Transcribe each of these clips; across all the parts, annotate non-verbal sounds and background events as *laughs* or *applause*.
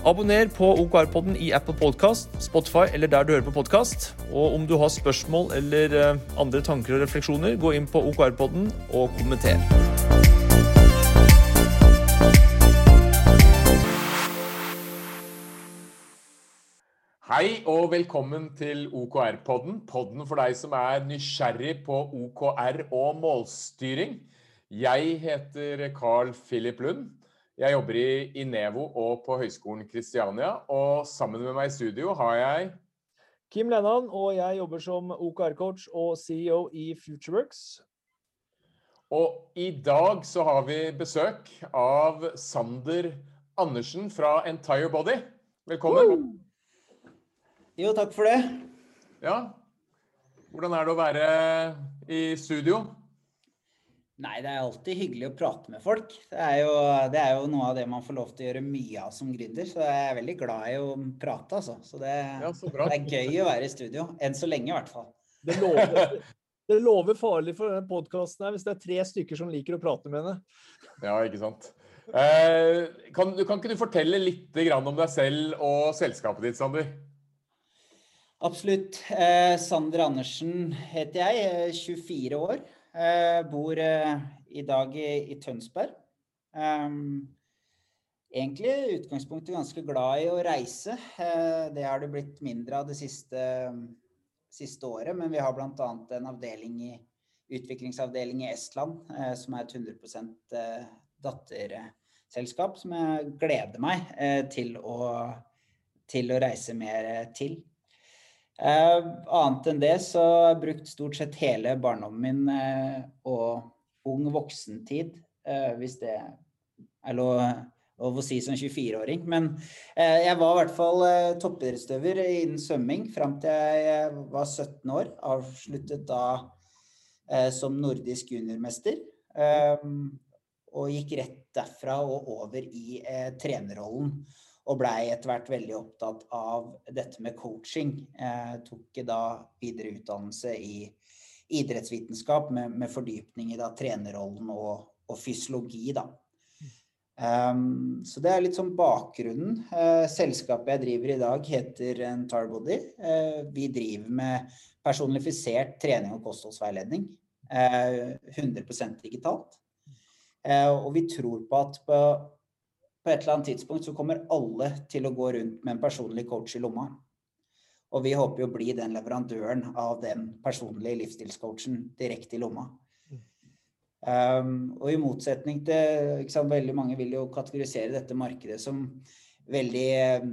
Abonner på OKR-podden i Apple Podcast, Spotify eller der du hører på podkast. Og om du har spørsmål eller eh, andre tanker og refleksjoner, gå inn på OKR-podden og kommenter. Hei og velkommen til OKR-podden. Podden for deg som er nysgjerrig på OKR og målstyring. Jeg heter Carl Philip Lund. Jeg jobber i Inevo og på Høgskolen Kristiania. Og sammen med meg i studio har jeg Kim Lennan, og jeg jobber som OKR-coach og CEO i Futureworks. Og i dag så har vi besøk av Sander Andersen fra Entire Body. Velkommen. Woo! Jo, takk for det. Ja. Hvordan er det å være i studio? Nei, det er alltid hyggelig å prate med folk. Det er, jo, det er, jo, noe av det man får lov til å gjøre mye av som gründer. Så jeg er veldig glad i å prate, altså. Så det, ja, så det er gøy å være i studio. Enn så lenge, i hvert fall. Det lover, det lover farlig for denne podkasten hvis det er tre stykker som liker å prate med henne. Ja, ikke sant. Eh, kan, kan, ikke du fortelle litt om deg selv og selskapet ditt, Sander? Absolutt. Eh, Sander Andersen heter jeg, 24 år. Uh, bor uh, i dag i, i Tønsberg. Um, egentlig i utgangspunktet ganske glad i å reise. Uh, det har det blitt mindre av det siste, siste året, men vi har bl.a. en avdeling i utviklingsavdeling i Estland som er et 100% datterselskap, som jeg gleder meg til å, til å reise mer til. Uh, annet enn det så har jeg brukt stort sett hele barndommen min uh, og ung voksentid, uh, hvis det er lov, lov å si som 24-åring. Men jeg var i hvert fall toppidrettsutøver innen svømming fram til jeg var 17 år. Avsluttet da som nordisk juniormester. og gikk rett derfra og over i trenerrollen og blei etter hvert veldig opptatt av dette med coaching. Jeg tok da videre utdannelse i idrettsvitenskap med, med fordypning i da trenerrollen og, og fysiologi, da. Um, så det er litt sånn bakgrunnen. Uh, selskapet jeg driver i dag, heter Entarbody. Uh, vi driver med personifisert trening og kostholdsveiledning. Uh, 100% digitalt. Og vi tror på at på på et eller annet tidspunkt så kommer alle til å gå rundt med en personlig coach i lomma. Og vi håper jo å bli den leverandøren av den personlige livsstilscoachen direkte i lomma. Um, og i motsetning til sant, Veldig mange vil jo kategorisere dette markedet som veldig um,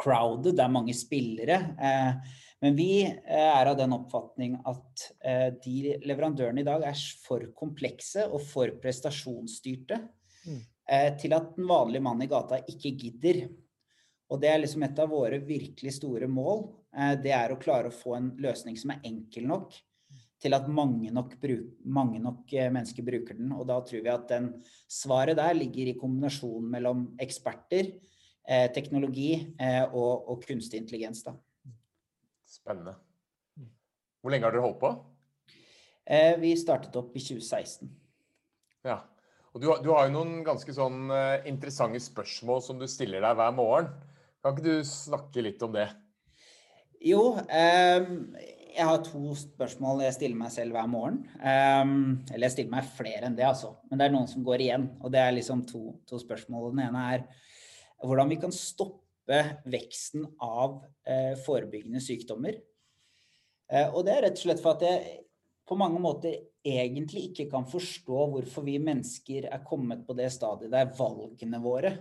crowded, det er mange spillere. Eh, men vi uh, er av den oppfatning at uh, de leverandørene i dag er for komplekse og for prestasjonsstyrte. Mm. Eh, til at den vanlige mannen i gata ikke gidder. Og det er liksom et av våre virkelig store mål. Eh, det er å klare å få en løsning som er enkel nok til at mange nok, bruk, mange nok eh, mennesker bruker den. Og da tror vi at den svaret der ligger i kombinasjonen mellom eksperter, teknologi og, og kunstig intelligens. Da. Spennende. Hvor lenge har dere holdt på? Vi startet opp i 2016. Ja. Og du, du, har jo noen ganske sånn uh, interessante spørsmål som du stiller deg hver morgen. Kan ikke du snakke litt om det? Jo, um, jeg har to spørsmål jeg stiller meg selv hver morgen. Um, eller jeg stiller meg flere enn det, altså. Men det er noen som går igjen. Og det er liksom to, to spørsmål. Den ene er hvordan vi kan stoppe veksten av uh, forebyggende sykdommer. Uh, og det er rett og slett for at jeg på mange måter egentlig ikke kan forstå hvorfor vi mennesker er kommet på det stadiet der valgene våre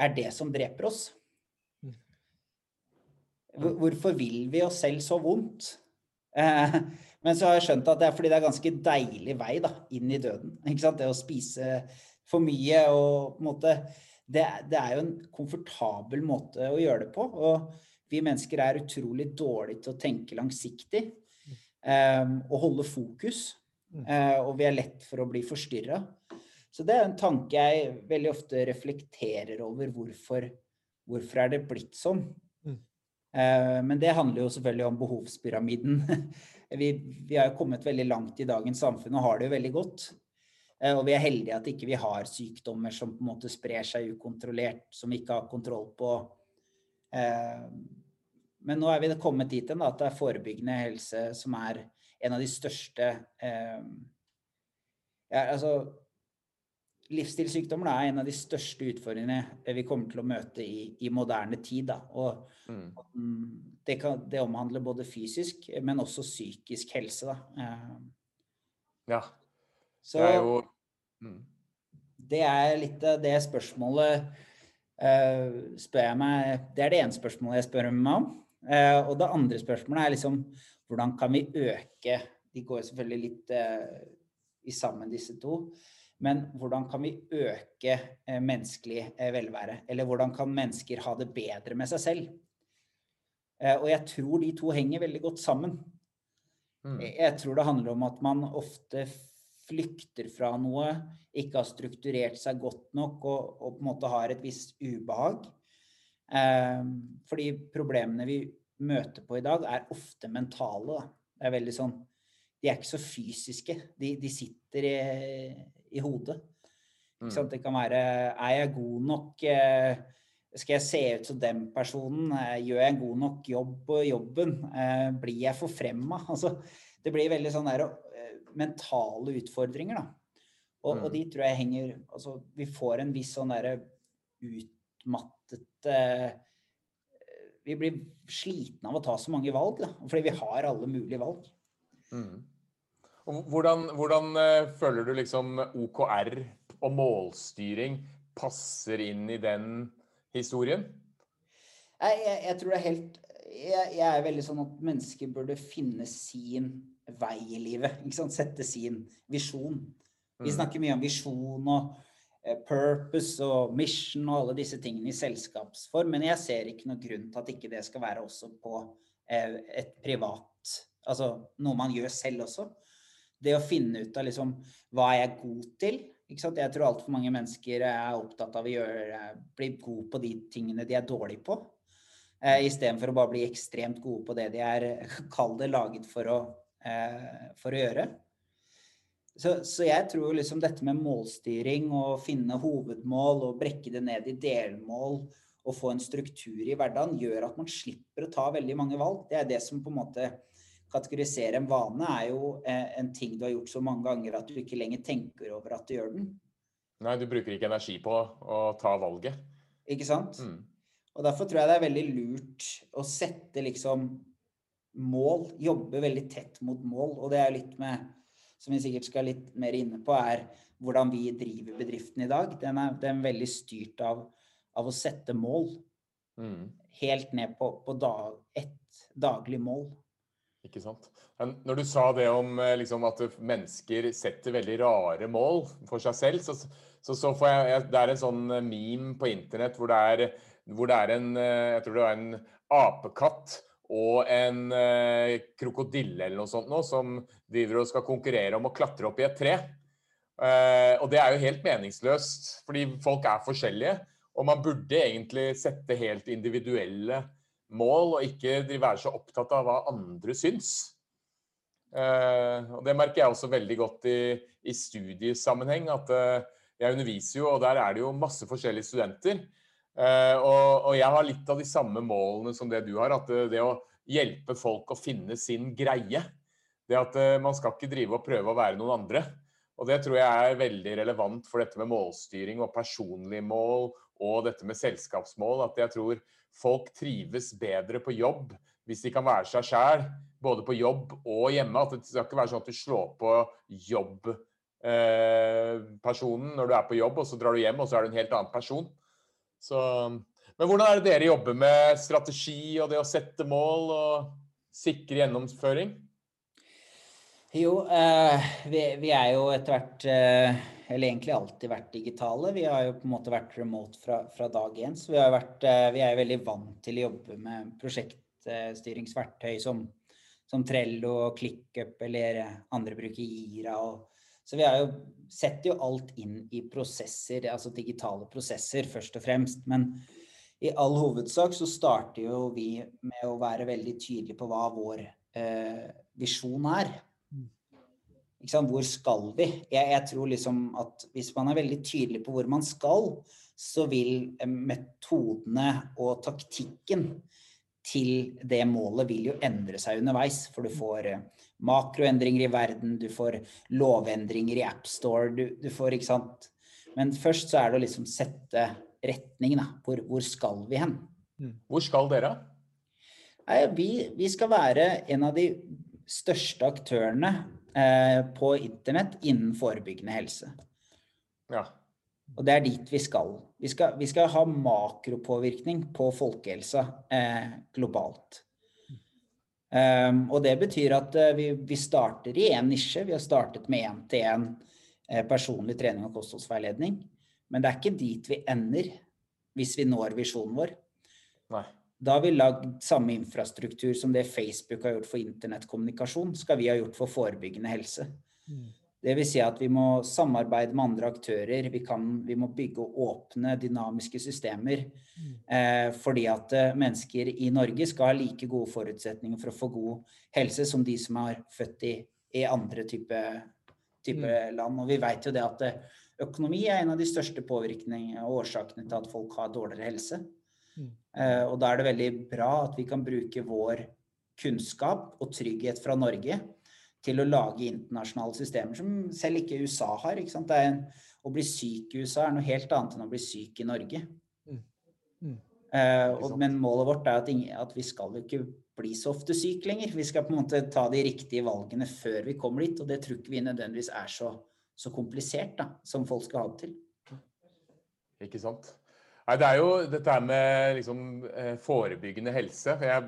er det som dreper oss. Hvorfor vil vi oss selv så vondt? Eh, men så har jeg skjønt at det er fordi det er ganske deilig vei da, inn i døden. Det å spise for mye og måte det, det, er jo en komfortabel måte å gjøre det på. Og vi mennesker er utrolig dårlige til å tenke langsiktig. Og holde fokus. Mm. og vi er lett for å bli forstyrra. Så det er en tanke jeg veldig ofte reflekterer over. Hvorfor, hvorfor er det blitt sånn? Mm. Uh, men det handler jo selvfølgelig om behovspyramiden. *laughs* vi, vi har jo kommet veldig langt i dagens samfunn og har det jo veldig godt. Uh, og vi er heldige at ikke vi ikke har sykdommer som på en måte sprer seg ukontrollert, som vi ikke har kontroll på. Men nå er vi kommet dit hen at det er forebyggende helse som er en av de største ja, altså livsstilssykdommer er en av de største utfordringene vi kommer til å møte i, i moderne tid. Og mm. det, kan, det, omhandler både fysisk, men også psykisk helse. Eh, ja. Så, det er jo mm. Det er litt det spørsmålet uh, spør jeg meg Det er det ene spørsmålet jeg spør meg om. Uh, og det andre spørsmålet er liksom hvordan kan vi øke De går selvfølgelig litt uh, i sammen, disse to. Men hvordan kan vi øke eh, menneskelig eh, velvære? Eller hvordan kan mennesker ha det bedre med seg selv? Eh, og jeg tror de to henger veldig godt sammen. Mm. Jeg tror det handler om at man ofte flykter fra noe, ikke har strukturert seg godt nok og, og på en måte har et visst ubehag. Fordi problemene vi møter på i dag, er ofte mentale. Da. Det er veldig sånn De er ikke så fysiske. De, de sitter i i hodet. Mm. Det kan være Er jeg god nok? Eh, skal jeg se ut som den personen? Eh, gjør jeg en god nok jobb på jobben? Eh, blir jeg forfremma? *laughs* Altså, det blir veldig sånn der, mentale utfordringer, da. Og, mm. og, de tror jeg henger Altså, vi får en viss sånn derre utmattet Vi blir slitne av å ta så mange valg, da. Fordi vi har alle mulige valg. Mm. Hvordan, hvordan uh, føler du liksom OKR og målstyring passer inn i den historien? Jeg, jeg, jeg tror det er helt jeg, jeg, er veldig sånn at mennesker burde finne sin vei i livet. Ikke sant? Sette sin visjon. Vi mm. snakker mye om visjon og purpose og mission og alle disse tingene i selskapsform, men jeg ser ikke noen grunn til at ikke det skal være også på uh, et privat Altså noe man gjør selv også det å finne ut av liksom hva er jeg god til. Ikke sant? Jeg tror altfor mange mennesker er opptatt av å gjøre, bli god på de tingene de er dårlige på. Eh, Istedenfor å bare bli ekstremt gode på det de er kall det laget for å, eh, for å gjøre. Så, så, jeg tror liksom dette med målstyring og finne hovedmål og brekke det ned i delmål og få en struktur i hverdagen, gjør at man slipper å ta veldig mange valg. Det er det som på en måte kategoriserer en vane er jo eh, en ting du har gjort så mange ganger at du ikke lenger tenker over at du gjør den. Nei, du bruker ikke energi på å ta valget. Ikke sant? Mm. Og derfor tror jeg det er veldig lurt å sette liksom mål, jobbe veldig tett mot mål. Og det er litt med, som vi sikkert skal litt mer inne på, er hvordan vi driver bedriften i dag. Den er, den er veldig styrt av, av, å sette mål. Mm. Helt ned på, på dag, ett daglig mål. Ikke sant. Men når du sa det om eh, liksom, at mennesker setter veldig rare mål for seg selv, så, så, så får jeg Det er en sånn eh, meme på internett hvor det er, hvor det er en eh, Jeg tror det var en apekatt og en eh, krokodille eller noe sånt nå, som driver og skal konkurrere om å klatre opp i et tre. Eh, og det er jo helt meningsløst, fordi folk er forskjellige. Og man burde egentlig sette helt individuelle mål, og ikke være så opptatt av hva andre syns. Eh, og Det merker jeg også veldig godt i, i studiesammenheng. at uh, Jeg underviser jo, og der er det jo masse forskjellige studenter. Uh, og, og, jeg har litt av de samme målene som det du har. At det å hjelpe folk å finne sin greie. Det at man skal ikke drive og prøve å være noen andre. Og det tror jeg er veldig relevant for dette med målstyring og personlige mål og dette med selskapsmål. At jeg tror folk trives bedre på jobb hvis de kan være seg sjæl, både på jobb og hjemme. At det skal ikke være sånn at du slår på jobbpersonen eh, når du er på jobb, og så drar du hjem, og så er du en helt annen person. Så, men hvordan er det dere jobber med strategi og det å sette mål og sikre gjennomføring? Jo, eh, vi, er jo etter hvert eh, eller egentlig alltid vært digitale. Vi har jo på en måte vært remote fra, fra dag én. Så vi, vært, eh, vi, er veldig vant til å jobbe med prosjektstyringsverktøy som, som Trello og ClickUp eller andre bruker Gira. Og, så vi jo, setter jo alt inn i prosesser, altså digitale prosesser først og fremst. Men i all hovedsak så starter jo vi med å være veldig tydelige på hva vår eh, visjon er. Hvor skal vi? Jeg, jeg, tror liksom at hvis man er veldig tydelig på hvor man skal, så vil eh, metodene og taktikken til det målet vil jo endre seg underveis. For du får eh, makroendringer i verden, du får lovendringer i AppStore, du, du får Ikke sant. Men først så er det å liksom sette retning, da. Hvor, hvor skal vi hen? Mm. Hvor skal dere? Nei, vi, vi, skal være en av de største aktørene eh, på internett innen forebyggende helse. Ja. Og det er dit vi skal. Vi skal, vi skal ha makropåvirkning på folkehelsa eh, globalt. Um, og det betyr at uh, vi, vi, starter i én nisje. Vi har startet med én-til-én eh, personlig trening og kostholdsveiledning. Men det er ikke dit vi ender hvis vi når visjonen vår. Nei. Da har vi lagd samme infrastruktur som det Facebook har gjort for internettkommunikasjon, skal vi ha gjort for forebyggende helse. Mm. Dvs. Si at vi må samarbeide med andre aktører. Vi, kan, vi må bygge åpne, dynamiske systemer. Eh, fordi at eh, mennesker i Norge skal ha like gode forutsetninger for å få god helse som de som er født i, i andre type, type mm. land. Og vi vet jo det at eh, økonomi er en av de største påvirkningene og årsakene til at folk har dårligere helse. Mm. Eh, og da er det veldig bra at vi kan bruke vår kunnskap og trygghet fra Norge til å lage internasjonale systemer som selv ikke USA har. Ikke en, å bli syk i USA er noe helt annet enn å bli syk i Norge. Mm. Mm. Uh, og, men målet vårt er at, ingen, at, vi skal jo ikke bli så ofte syk lenger. Vi skal på en måte ta de riktige valgene før vi kommer dit, og det tror ikke vi nødvendigvis er så, så komplisert da, som folk skal ha det til. Ikke sant. Nei, det er jo dette med liksom, eh, forebyggende helse. Jeg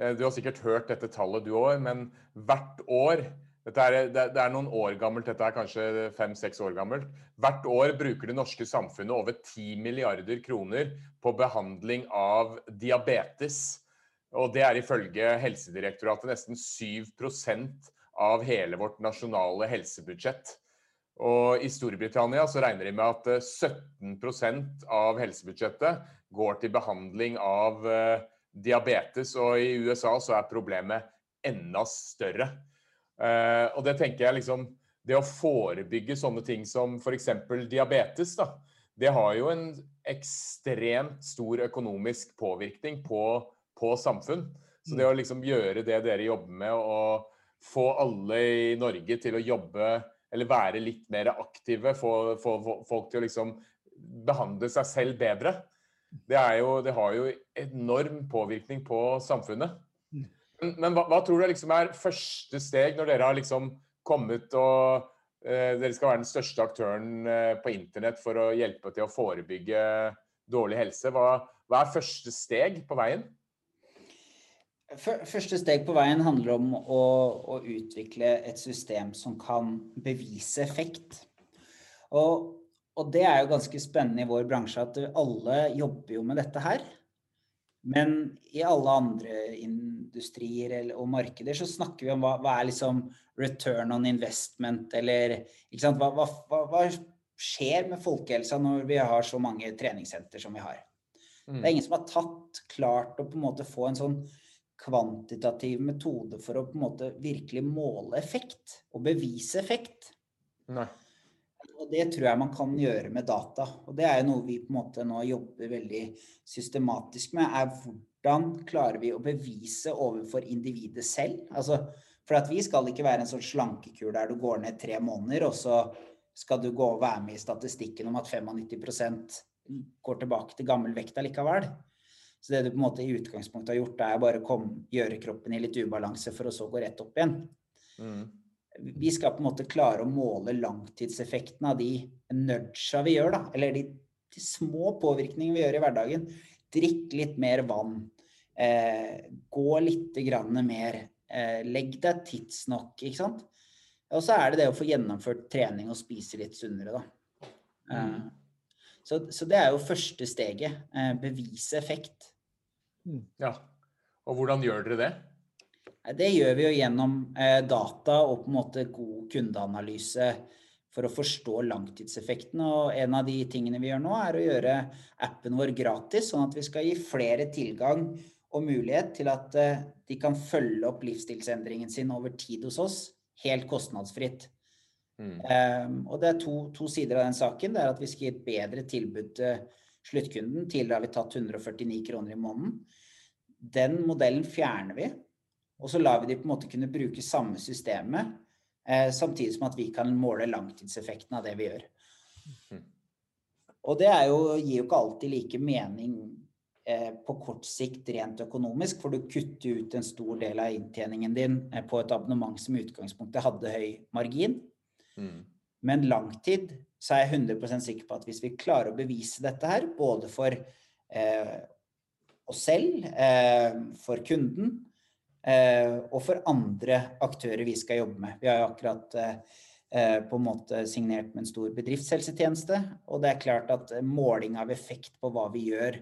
du har sikkert hørt dette tallet du òg, men hvert år dette er, det er noen år gammelt, dette er kanskje fem-seks år gammelt. Hvert år bruker det norske samfunnet over 10 milliarder kroner på behandling av diabetes. Og det er ifølge Helsedirektoratet nesten 7% av hele vårt nasjonale helsebudsjett. Og i Storbritannia så regner de med at 17 eh, av helsebudsjettet går til behandling av uh, diabetes, og i USA så er problemet enda større. Uh, og det tenker jeg liksom Det å forebygge sånne ting som f.eks. diabetes, da, det har jo en ekstremt stor økonomisk påvirkning på, på samfunn. Så det å liksom gjøre det dere jobber med, og få alle i Norge til å jobbe eller være litt mer aktive, få, få folk til å liksom behandle seg selv bedre, det, jo, det, har jo enorm påvirkning på samfunnet. Mm. Men, men hva, hva, tror du liksom er første steg når dere har liksom kommet og eh, dere skal være den største aktøren eh, på internett for å hjelpe til å forebygge dårlig helse. Hva, hva er første steg på veien? Første steg på veien handler om å, å utvikle et system som kan bevise effekt. Og og det er jo ganske spennende i vår bransje at alle jobber jo med dette her. Men i alle andre industrier og markeder så snakker vi om hva, hva er liksom return on investment, eller hva, hva, hva, skjer med folkehelsa når vi har så mange treningssenter som vi har? Mm. Det er ingen som har tatt klart å på en måte få en sånn kvantitativ metode for å på en måte virkelig måle effekt og bevise effekt. Nei og det tror jeg man kan gjøre med data. Og det er jo noe vi på en måte nå jobber veldig systematisk med. er Hvordan klarer vi å bevise overfor individet selv? Altså, for at vi skal ikke være en sånn slankekur der du går ned tre måneder, og så skal du gå og være med i statistikken om at 95% går tilbake til gammel vekt allikevel. Så det du på en måte i utgangspunktet har gjort, er bare å gjøre kroppen i litt ubalanse for å så gå rett opp igjen. Mm vi skal på en måte klare å måle langtidseffekten av de nudgea vi gjør, da. Eller de, de, små påvirkningene vi gjør i hverdagen. Drikk litt mer vann. Eh, gå litt grann mer. Eh, legg deg tidsnok, ikke sant. Og så er det det å få gjennomført trening og spise litt sunnere, da. Eh, så, så, det er jo første steget. Eh, bevise effekt. Ja. Og hvordan gjør dere det? Det gjør vi jo gjennom eh, data og på en måte god kundeanalyse for å forstå langtidseffekten. Og en av de tingene vi gjør nå, er å gjøre appen vår gratis, sånn at vi skal gi flere tilgang og mulighet til at eh, de kan følge opp livsstilsendringen sin over tid hos oss, helt kostnadsfritt. Mm. Um, og det er to, to, sider av den saken. Det er at vi skal gi et bedre tilbud til sluttkunden. Tidligere har vi tatt 149 kroner i måneden. Den modellen fjerner vi. Og så lar vi de på en måte kunne bruke samme systemet, eh, samtidig som at vi kan måle langtidseffekten av det vi gjør. Mm. Og det jo, gir jo ikke alltid like mening eh, på kort sikt rent økonomisk, for du kutter ut en stor del av inntjeningen din eh, på et abonnement som i utgangspunktet hadde høy margin. Mm. Men langtid så er jeg 100% sikker på at hvis vi klarer å bevise dette her, både for eh, oss selv, eh, for kunden og for andre aktører vi skal jobbe med Vi har jo akkurat eh, eh, på en måte signert med en stor bedriftshelsetjeneste, og det er klart at måling av effekt på hva vi gjør,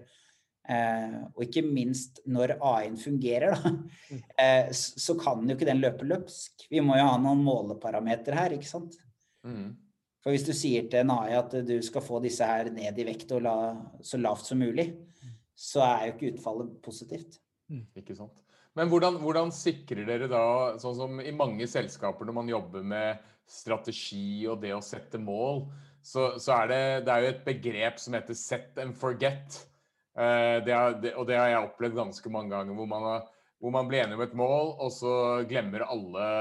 Eh, og ikke minst når AI-en fungerer, da, mm. *laughs* eh, så kan jo ikke den løpe løpsk. Vi må jo ha noen måleparametere her, ikke sant. Mm. For hvis du sier til en AI at du skal få disse her ned i vekt og la, så lavt som mulig, så er jo ikke utfallet positivt. Mm. Ikke sant. Men hvordan, hvordan, sikrer dere da, sånn som i mange selskaper når man jobber med strategi og det å sette mål, så, så er det, det er jo et begrep som heter set and forget. Eh, det er, det, og det har jeg opplevd ganske mange ganger, hvor man, har, hvor man blir enig om et mål, og så glemmer alle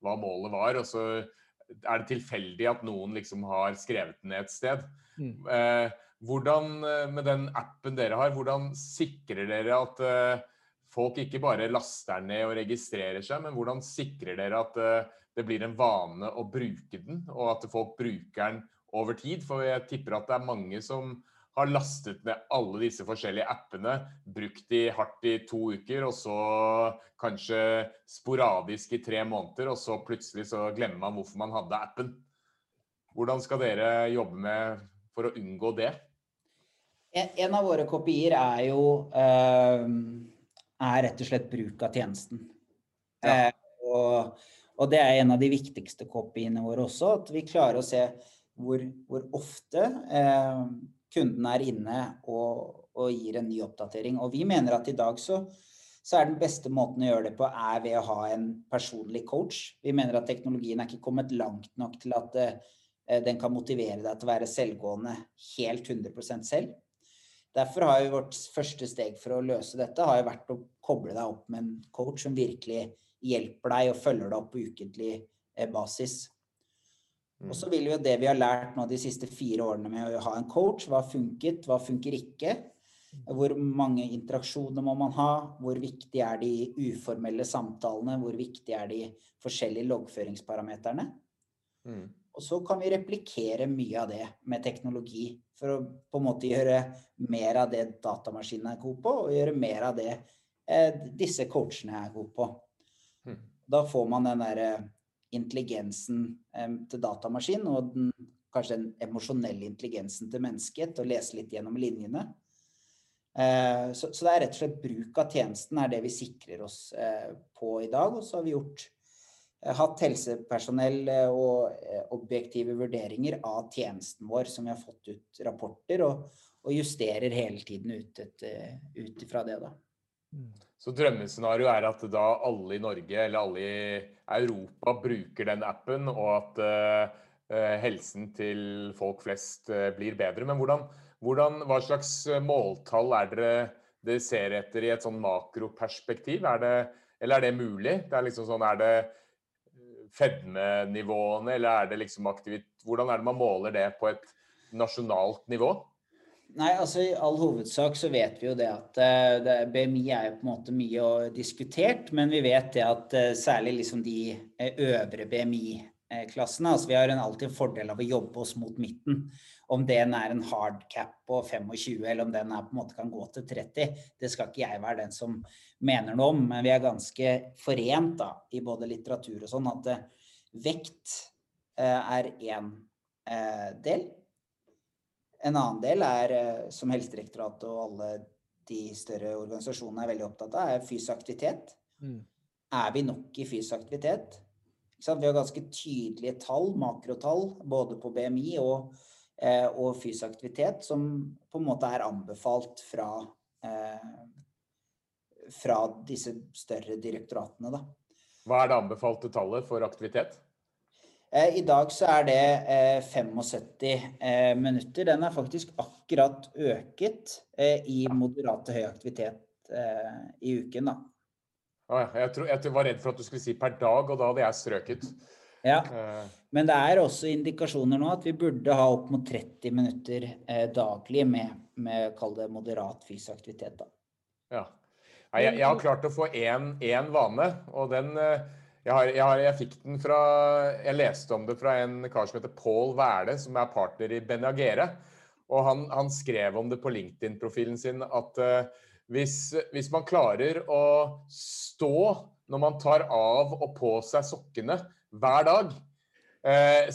hva målet var. Og så er det tilfeldig at noen liksom har skrevet det ned et sted. Mm. Eh, hvordan, eh, med den appen dere har, hvordan sikrer dere at eh, folk ikke bare laster den ned og registrerer seg, men hvordan sikrer dere at eh, det blir en vane å bruke den, og at folk bruker den over tid? For jeg tipper at det er mange som har lastet ned alle disse forskjellige appene, brukt de hardt i to uker, og så kanskje sporadisk i tre måneder, og så plutselig så glemmer man hvorfor man hadde appen. Hvordan skal dere jobbe med for å unngå det? En av våre kopier er jo uh, er rett og slett bruk av tjenesten. Ja. Eh, og, og, det er en av de viktigste kopiene våre også, at vi klarer å se hvor, hvor ofte eh, kunden er inne og, og, gir en ny oppdatering. Og vi mener at i dag så, så, er den beste måten å gjøre det på, er ved å ha en personlig coach. Vi mener at teknologien er ikke kommet langt nok til at eh, den kan motivere deg til å være selvgående helt 100% selv. Derfor har jo vårt første steg for å løse dette har jo vært å koble deg opp med en coach som virkelig hjelper deg og følger deg opp på ukentlig eh, basis. Og så vil jo det vi har lært nå de siste fire årene med å ha en coach, hva funket, hva funker ikke. Hvor mange interaksjoner må man ha? Hvor viktig er de uformelle samtalene? Hvor viktig er de forskjellige loggføringsparameterne? Mm. Og så kan vi replikere mye av det med teknologi for å på en måte gjøre mer av det datamaskinene er gode på, og gjøre mer av det eh, disse coachene er gode på. Mm. Da får man den derre intelligensen eh, til datamaskin og den, kanskje den emosjonelle intelligensen til mennesket til å lese litt gjennom linjene. Eh, så, så, det er rett og slett bruk av tjenesten er det vi sikrer oss eh, på i dag. Og så har vi gjort, eh, hatt helsepersonell eh, og eh, objektive vurderinger av tjenesten vår, som vi har fått ut rapporter, og, og justerer hele tiden ut, ut ifra det. da. Mm. Så drømmescenarioet er at da alle i Norge eller alle i Europa bruker den appen, og at uh, helsen til folk flest uh, blir bedre. Men hvordan, hvordan, hva slags måltall er dere, dere ser etter i et sånn makroperspektiv? Er det, eller er det mulig? Det er liksom sånn, er det fedmenivåene, eller er det liksom aktivit... Hvordan er det man måler det på et nasjonalt nivå? Nei, altså I all hovedsak så vet vi jo det at uh, det, BMI er jo på en måte mye diskutert, men vi vet det at uh, særlig liksom de uh, øvre BMI-klassene altså Vi har en alltid en fordel av å jobbe oss mot midten. Om den er en hard cap på 25, eller om den er, på en måte kan gå til 30, det skal ikke jeg være den som mener noe om. Men vi er ganske forent da, i både litteratur og sånn at vekt er én del. En annen del er, eh, som Helsedirektoratet og alle de større organisasjonene er veldig opptatt av, er fysisk aktivitet. Mm. er vi nok i fysisk aktivitet? Vi har ganske tydelige tall, makrotall, både på BMI og, eh, og fysisk aktivitet, som på en måte er anbefalt fra, eh, fra disse større direktoratene. Da. Hva er det anbefalte tallet for aktivitet? Eh, I dag så er det 75 eh, minutter. Den er faktisk akkurat øket i moderat til høy aktivitet i uken, da. Jeg, tror, jeg, var redd for at du skulle si per dag, og da hadde jeg strøket. Ja, Men det er også indikasjoner nå at vi burde ha opp mot 30 minutter daglig med, med kall det moderat fysisk aktivitet. Da. Ja. Jeg, jeg, har klart å få én vane, og den jeg, har, jeg, har, jeg, fikk den fra Jeg leste om det fra en kar som heter Paul Wæle, som er partner i Benagere. Og han, han skrev om det på LinkedIn-profilen sin at uh, hvis, hvis, man klarer å stå når man tar av og på seg sokkene hver dag,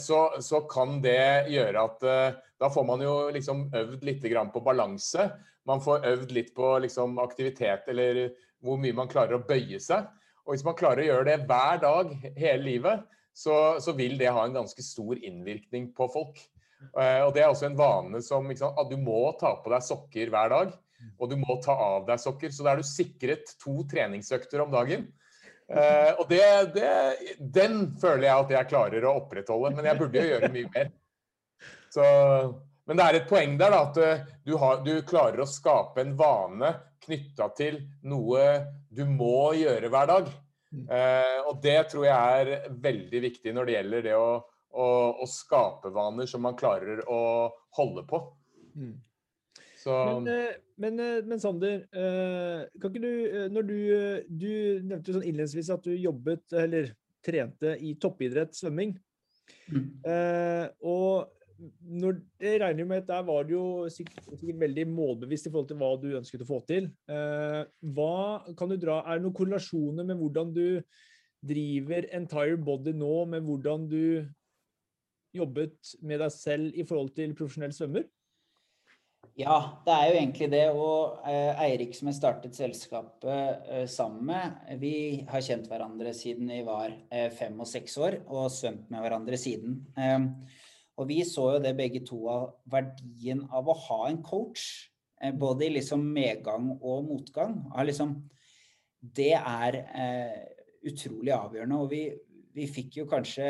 så, så, kan det gjøre at uh, da får man jo liksom øvd litt på balanse. Man får øvd litt på liksom, aktivitet, eller hvor mye man klarer å bøye seg. Og hvis man klarer å gjøre det hver dag hele livet, så, så vil det ha en ganske stor innvirkning på folk. Uh, og det er også en vane som sant, at du må ta på deg sokker hver dag. Og du må ta av deg sokker. Så da er du sikret to treningsøkter om dagen. Uh, og det, det, den føler jeg at jeg klarer å opprettholde, men jeg burde jo gjøre mye mer. Så, men det er et poeng der da, at eh, du, har, du klarer å skape en vane knytta til noe du må gjøre hver dag. Eh, og det tror jeg er veldig viktig når det gjelder det å, å, å skape vaner som man klarer å holde på. Mm. Så... Men, eh, men, eh, men, Sander, eh, kan ikke du Når du, du nevnte sånn innledningsvis at du jobbet, eller trente i toppidrett, svømming. Mm. Eh, og når, jeg regner med at der var du jo sikkert, sikkert, veldig målbevisst i forhold til hva du ønsket å få til. Eh, hva kan du dra, Er det noen korrelasjoner med hvordan du driver Entire Body nå, med hvordan du jobbet med deg selv i forhold til profesjonell svømmer? Ja, det er jo egentlig det. Og eh, Eirik, som jeg startet selskapet eh, sammen med, vi har kjent hverandre siden vi var eh, fem og seks år, og svømt med hverandre siden. Eh, og vi så jo det begge to av verdien av å ha en coach, både i liksom medgang og motgang. Liksom, det er utrolig avgjørende. Og vi, vi, fikk jo kanskje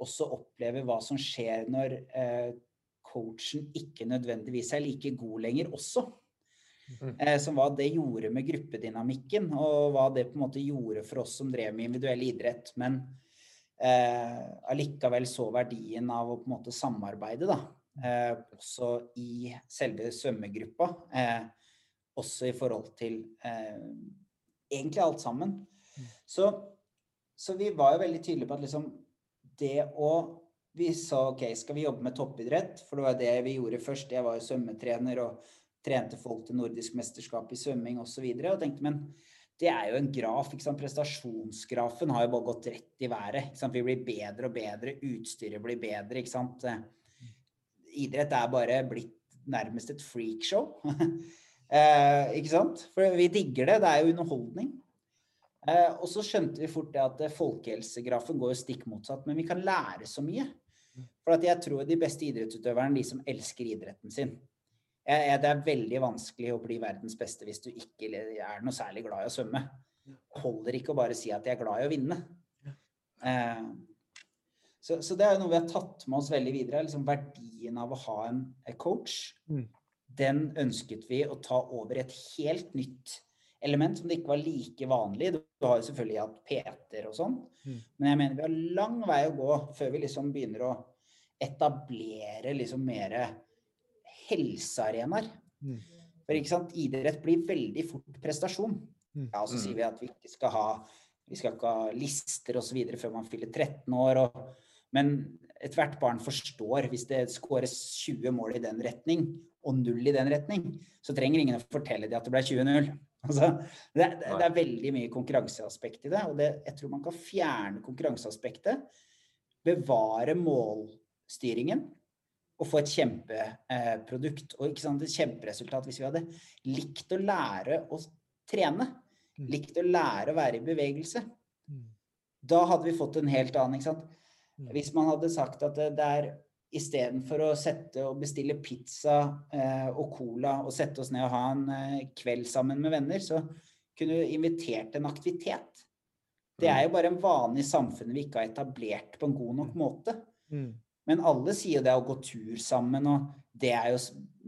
også oppleve hva som skjer når eh, coachen ikke nødvendigvis er like god lenger også. Mm. Eh, som hva det gjorde med gruppedynamikken, og hva det på en måte gjorde for oss som drev med individuell idrett. Men eh, allikevel så verdien av å på en måte samarbeide, da. Eh, også i selve svømmegruppa. Eh, også i forhold til eh, egentlig alt sammen. Mm. Så, så, vi var jo veldig tydelige på at liksom det å Vi sa OK, skal vi jobbe med toppidrett? For det var det vi gjorde først. Jeg var jo svømmetrener og trente folk til nordisk mesterskap i svømming osv. Og, så og tenkte men det er jo en graf. ikke sant? Prestasjonsgrafen har jo bare gått rett i været. ikke sant? Vi blir bedre og bedre, utstyret blir bedre. ikke sant? Idrett er bare blitt nærmest et freakshow. *laughs* eh, ikke sant? For vi digger det. Det er jo underholdning. Eh, og så skjønte vi fort det at folkehelsegrafen går jo stikk motsatt. Men vi kan lære så mye. For at jeg tror de beste idrettsutøverne er de som elsker idretten sin det er veldig vanskelig å bli verdens beste hvis du ikke er noe særlig glad i å svømme. Holder ikke å bare si at jeg er glad i å vinne. Eh, så, så, det er noe vi har tatt med oss veldig videre. Liksom verdien av å ha en coach. Mm. Den ønsket vi å ta over et helt nytt element som det ikke var like vanlig. Du har jo selvfølgelig hatt Peter og sånn, mm. men jeg mener vi har lang vei å gå før vi liksom begynner å etablere liksom mer helsearenaer. Mm. For ikke sant, idrett blir veldig fort prestasjon. Mm. Ja, og så sier vi at vi ikke skal ha vi skal ikke ha lister osv. før man fyller 13 år. Og, men ethvert barn forstår hvis det skåres 20 mål i den retning og null i den retning, så trenger ingen å fortelle dem at det ble 20-0. *laughs* Altså, det, det, det, er veldig mye konkurranseaspekt i det. Og det, jeg tror man kan fjerne konkurranseaspektet. Bevare målstyringen og få et kjempeprodukt og ikke sant, et kjemperesultat hvis vi hadde likt å lære å trene. Mm. Likt å lære å være i bevegelse. Da hadde vi fått en helt annen, ikke sant. Mm. Hvis man hadde sagt at det, det er istedenfor å sette og bestille pizza eh, og cola og sette oss ned og ha en eh, kveld sammen med venner, så kunne du invitert en aktivitet. Det er jo bare en vanlig samfunn vi ikke har etablert på en god nok måte. Men alle sier jo det å gå tur sammen, og det er jo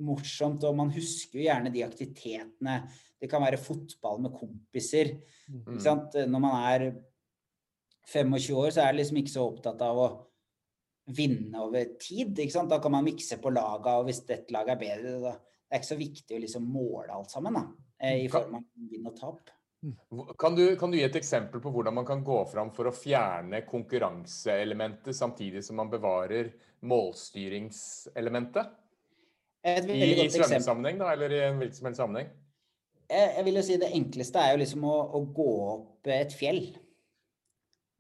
morsomt. Og man husker jo gjerne de aktivitetene. Det kan være fotball med kompiser. Mm. Når man er 25 år, så er det liksom ikke så opptatt av å vinne over tid. Da kan man mikse på laga, og hvis dette laget er bedre, da det er ikke så viktig å liksom måle alt sammen, da. eh, I form av vinn og tap. Kan du, kan du gi et eksempel på hvordan man kan gå fram for å fjerne konkurranseelementet samtidig som man bevarer målstyringselementet? Et I, i svømmesammenheng, da, eller i en hvilken som helst sammenheng? Jeg, jeg vil jo si det enkleste er jo liksom å, å gå opp et fjell.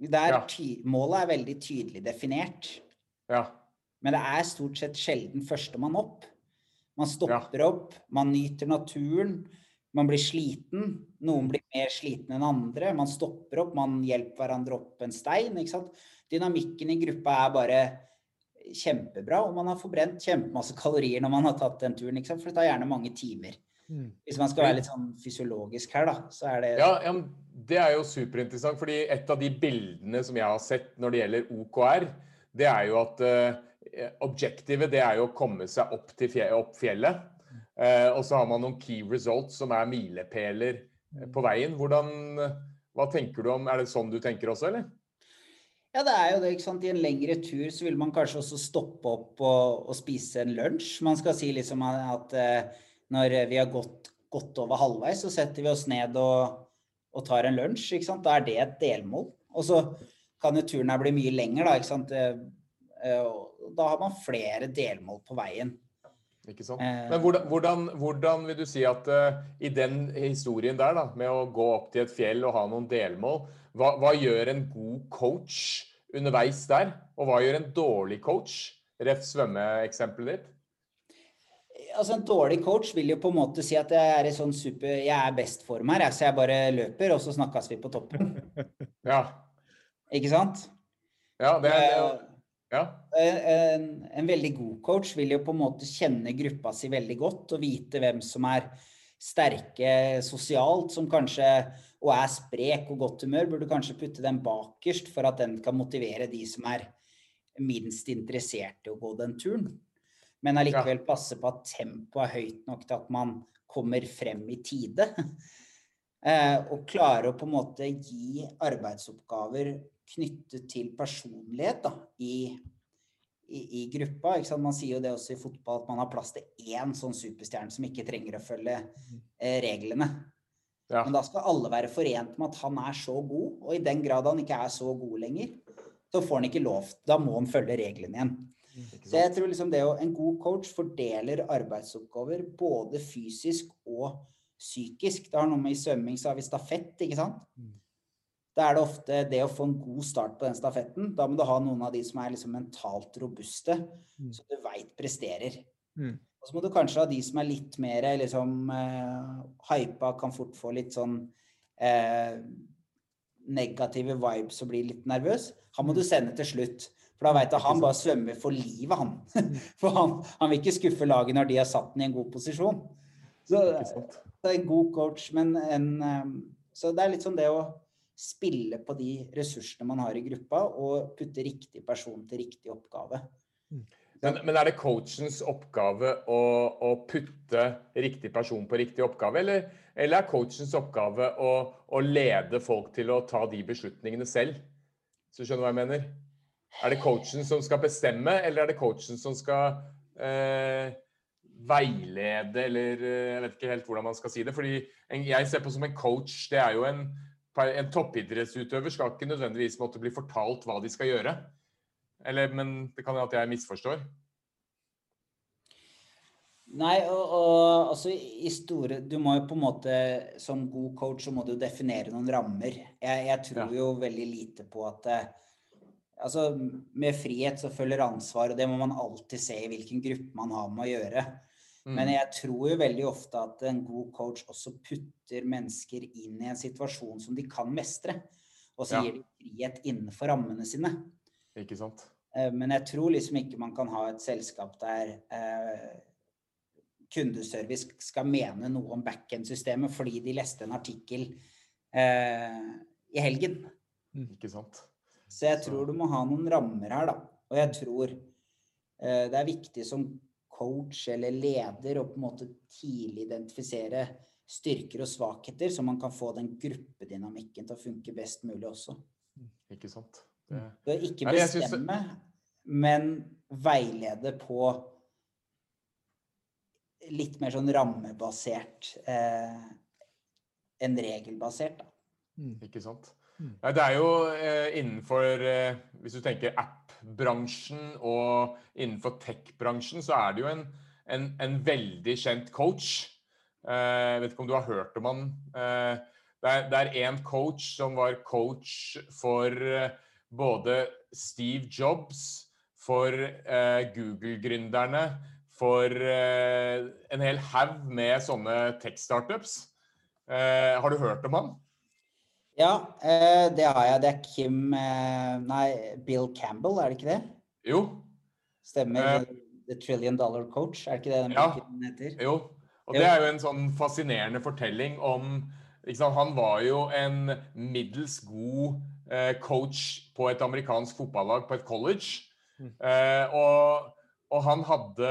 Der Ja. ty, målet er veldig tydelig definert. Ja. Men det er stort sett sjelden førstemann opp. Man stopper opp, man nyter naturen, man blir sliten. Noen blir mer sliten enn andre. Man stopper opp, man hjelper hverandre opp en stein. ikke sant? Dynamikken i gruppa er bare kjempebra, og man har forbrent kjempemasse kalorier når man har tatt den turen. ikke sant? For det tar gjerne mange timer. Mm. Hvis man skal være litt sånn fysiologisk her, da, så er det Ja, ja, Det er jo superinteressant, fordi et av de bildene som jeg har sett når det gjelder OKR, det er jo at uh, objektivet det er jo å komme seg opp, til fjellet, opp fjellet. Eh, og så har man noen key results som er milepæler eh, på veien. Hvordan, hva tenker du om Er det sånn du tenker også, eller? Ja, det er jo det. ikke sant? I en lengre tur så vil man kanskje også stoppe opp og, og spise en lunsj. Man skal si liksom at eh, når vi har gått, godt over halvveis, så setter vi oss ned og, og tar en lunsj. ikke sant? Da er det et delmål. Og så kan jo turen her bli mye lenger, da. ikke sant? Da har man flere delmål på veien. Ikke sant? Eh. Men hvordan, hvordan, hvordan vil du si at uh, i den historien der, da, med å gå opp til et fjell og ha noen delmål, hva, hva gjør en god coach underveis der? Og hva gjør en dårlig coach? Ref svømmeeksempelet ditt. Altså En dårlig coach vil jo på en måte si at jeg er i sånn super, jeg er best form her, så jeg bare løper, og så snakkes vi på toppen. Ja. Ikke sant? Ja, det er, Eh, ja. en, en veldig god coach vil jo på en måte kjenne gruppa si veldig godt og vite hvem som er sterke sosialt, som kanskje og er sprek og godt humør, burde kanskje putte den bakerst for at den kan motivere de som er minst interessert i å gå den turen. Men allikevel passe på at tempoet er høyt nok til at man kommer frem i tide. *laughs* Eh, og klare å på en måte gi arbeidsoppgaver knyttet til personlighet da, i, i, i gruppa. Man sier jo det også i fotball at man har plass til én sånn superstjerne som ikke trenger å følge eh, reglene. Ja. Men da skal alle være forent med at han er så god, og i den grad han ikke er så god lenger, så får han ikke lov. Da må han følge reglene igjen. Så jeg tror liksom det å, en god coach fordeler arbeidsoppgaver både fysisk og psykisk. Det har noe med i svømming, så har vi stafett, ikke sant. Mm. Da er det ofte det å få en god start på den stafetten. Da må du ha noen av de som er liksom mentalt robuste, Mm. som du veit presterer. Mm. Og så må du kanskje ha de som er litt mer liksom eh, hypa, kan fort få litt sånn eh, negative vibes og bli litt nervøs. Han må du sende til slutt. For da veit du han bare svømmer for livet, han. *laughs* For han, han vil ikke skuffe laget når de har satt den i en god posisjon. Så det er en god coach, men en eh, Så det er litt sånn det å spille på de ressursene man har i gruppa, og putte riktig person til riktig oppgave. Men, men er det coachens oppgave å, å putte riktig person på riktig oppgave, eller, eller er coachens oppgave å, å lede folk til å ta de beslutningene selv? Så skjønner du hva jeg mener? Er det coachen som skal bestemme, eller er det coachen som skal eh, veilede, eller eh, jeg vet ikke helt hvordan man skal si det. Fordi jeg ser på som en coach, det er jo en, en toppidrettsutøver skal ikke nødvendigvis måtte bli fortalt hva de skal gjøre. Eller, men det kan hende at jeg misforstår. Nei, og, og altså i store Du må jo på en måte Som god coach så må du definere noen rammer. Jeg, jeg tror Ja. jo veldig lite på at eh, Altså, med frihet så følger ansvar, og det må man alltid se i hvilken gruppe man har med å gjøre. Mm. Men jeg tror jo veldig ofte at en god coach også putter mennesker inn i en situasjon som de kan mestre. og så Ja. gir de frihet innenfor rammene sine. Ikke sant? Eh, Men jeg tror liksom ikke man kan ha et selskap der eh, kundeservice skal mene noe om backend-systemet fordi de leste en artikkel eh, i helgen. Ikke sant? Så jeg tror du må ha noen rammer her, da. Og jeg tror eh, det er viktig som coach eller leder og på en måte tidlig identifisere styrker og svakheter, så man kan få den gruppedynamikken til å funke best mulig også. Ikke sant? Det, Så ikke Nei, synes- bestemme, men veilede på litt mer sånn rammebasert eh, enn regelbasert, da. Ikke sant? Det er jo eh, innenfor eh, Hvis du tenker app-bransjen og innenfor tech-bransjen, så er det jo en, en, en veldig kjent coach. Eh, jeg vet ikke om du har hørt om han. Eh, det er, en coach som var coach for eh, både Steve Jobs, for eh, Google-gründerne, for eh, en hel haug med sånne tech-startups. Eh, har du hørt om han? Ja, eh, det har jeg. Det er Kim eh, Nei, Bill Campbell, er det ikke det? Jo. Stemmer. Uh, The Trillion Dollar Coach, er det ikke det den Ja. boken heter? Jo. Og det er jo en sånn fascinerende fortelling om ikke sant? Han var jo en middels god eh, coach på et amerikansk fotballag på et college. Mm. Eh, og, og han hadde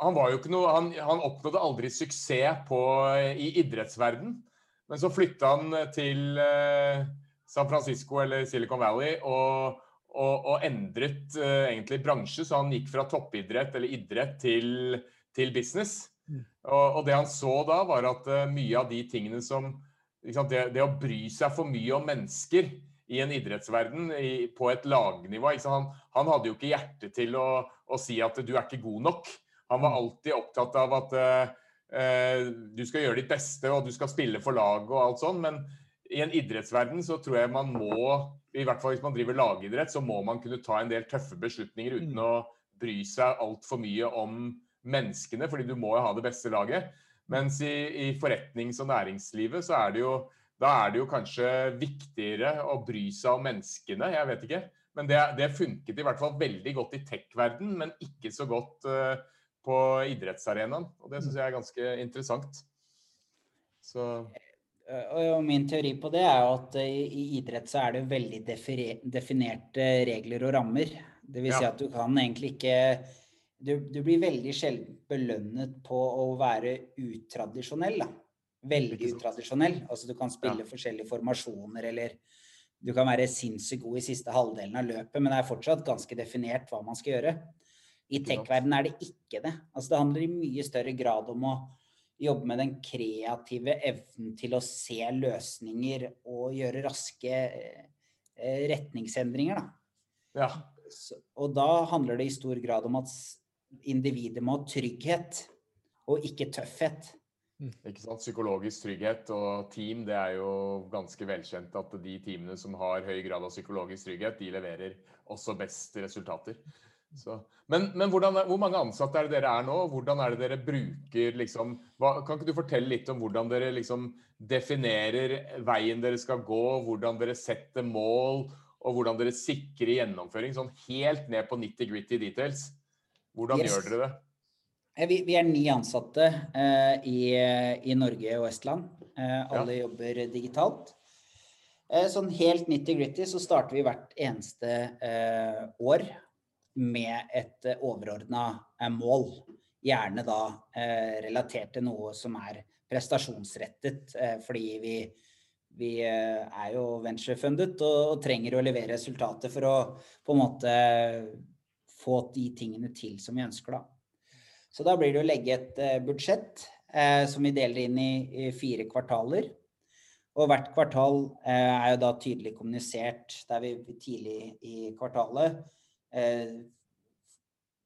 Han var jo ikke noe Han, han oppnådde aldri suksess på, i idrettsverden. Men så flytta han til eh, San Francisco eller Silicon Valley og, og, og endret eh, egentlig bransje. Så han gikk fra toppidrett eller idrett til, til business. Mm. Og, og det han så da, var at eh, mye av de tingene som sant, det, det å bry seg for mye om mennesker i en idrettsverden i, på et lagnivå han, han hadde jo ikke hjerte til å, å si at du er ikke god nok. Han var alltid opptatt av at eh, eh, du skal gjøre ditt beste og du skal spille for laget og alt sånn, men i en idrettsverden så tror jeg man må, i hvert fall hvis man driver lagidrett, så må man kunne ta en del tøffe beslutninger uten Mm. å bry seg altfor mye om menneskene, fordi du må jo ha det beste laget. Mens i, i forretnings- og næringslivet så er det jo da er det jo kanskje viktigere å bry seg om menneskene, jeg vet ikke. Men det, det funket i hvert fall veldig godt i tech-verden, men ikke så godt eh, på idrettsarenaen. Og det syns jeg er ganske interessant. Så Eh, Og min teori på det er jo at eh, i idrett så er det veldig definerte regler og rammer. Det vil si Ja. at du kan egentlig ikke du, du blir veldig sjelden belønnet på å være utradisjonell. Da. Veldig utradisjonell. Altså du kan spille forskjellige formasjoner eller du kan være sinnssykt god i siste halvdelen av løpet, men det er fortsatt ganske definert hva man skal gjøre. I tech-verdenen er det ikke det. Altså det handler i mye større grad om å jobbe med den kreative evnen til å se løsninger og gjøre raske eh, retningsendringer. Da. ja. Så, og da handler det i stor grad om at individet må ha trygghet, og ikke tøffhet. Ikke sant? Psykologisk trygghet og team, det er jo ganske velkjent at de teamene som har høy grad av psykologisk trygghet, de leverer også best resultater. Så, men men hvordan, hvor mange ansatte er det dere er nå? Hvordan er det dere bruker liksom hva, Kan ikke du fortelle litt om hvordan dere liksom definerer veien dere skal gå, hvordan dere setter mål, og hvordan dere sikrer gjennomføring? Sånn helt ned på nitty-gritty details. Hvordan Yes. gjør dere det? Vi, vi er ni ansatte eh, i, i Norge og Estland. Eh, alle jobber digitalt. Eh, sånn helt nitty-gritty så starter vi hvert eneste eh, år med et eh, overordna eh, mål. Gjerne da eh, relatert til noe som er prestasjonsrettet, fordi vi, vi er jo venturefundet og, og trenger å levere resultater for å på en måte få de tingene til som vi ønsker, da. Så da blir det å legge et budsjett som vi deler inn i, i fire kvartaler. Og hvert kvartal er jo da tydelig kommunisert der vi tidlig i kvartalet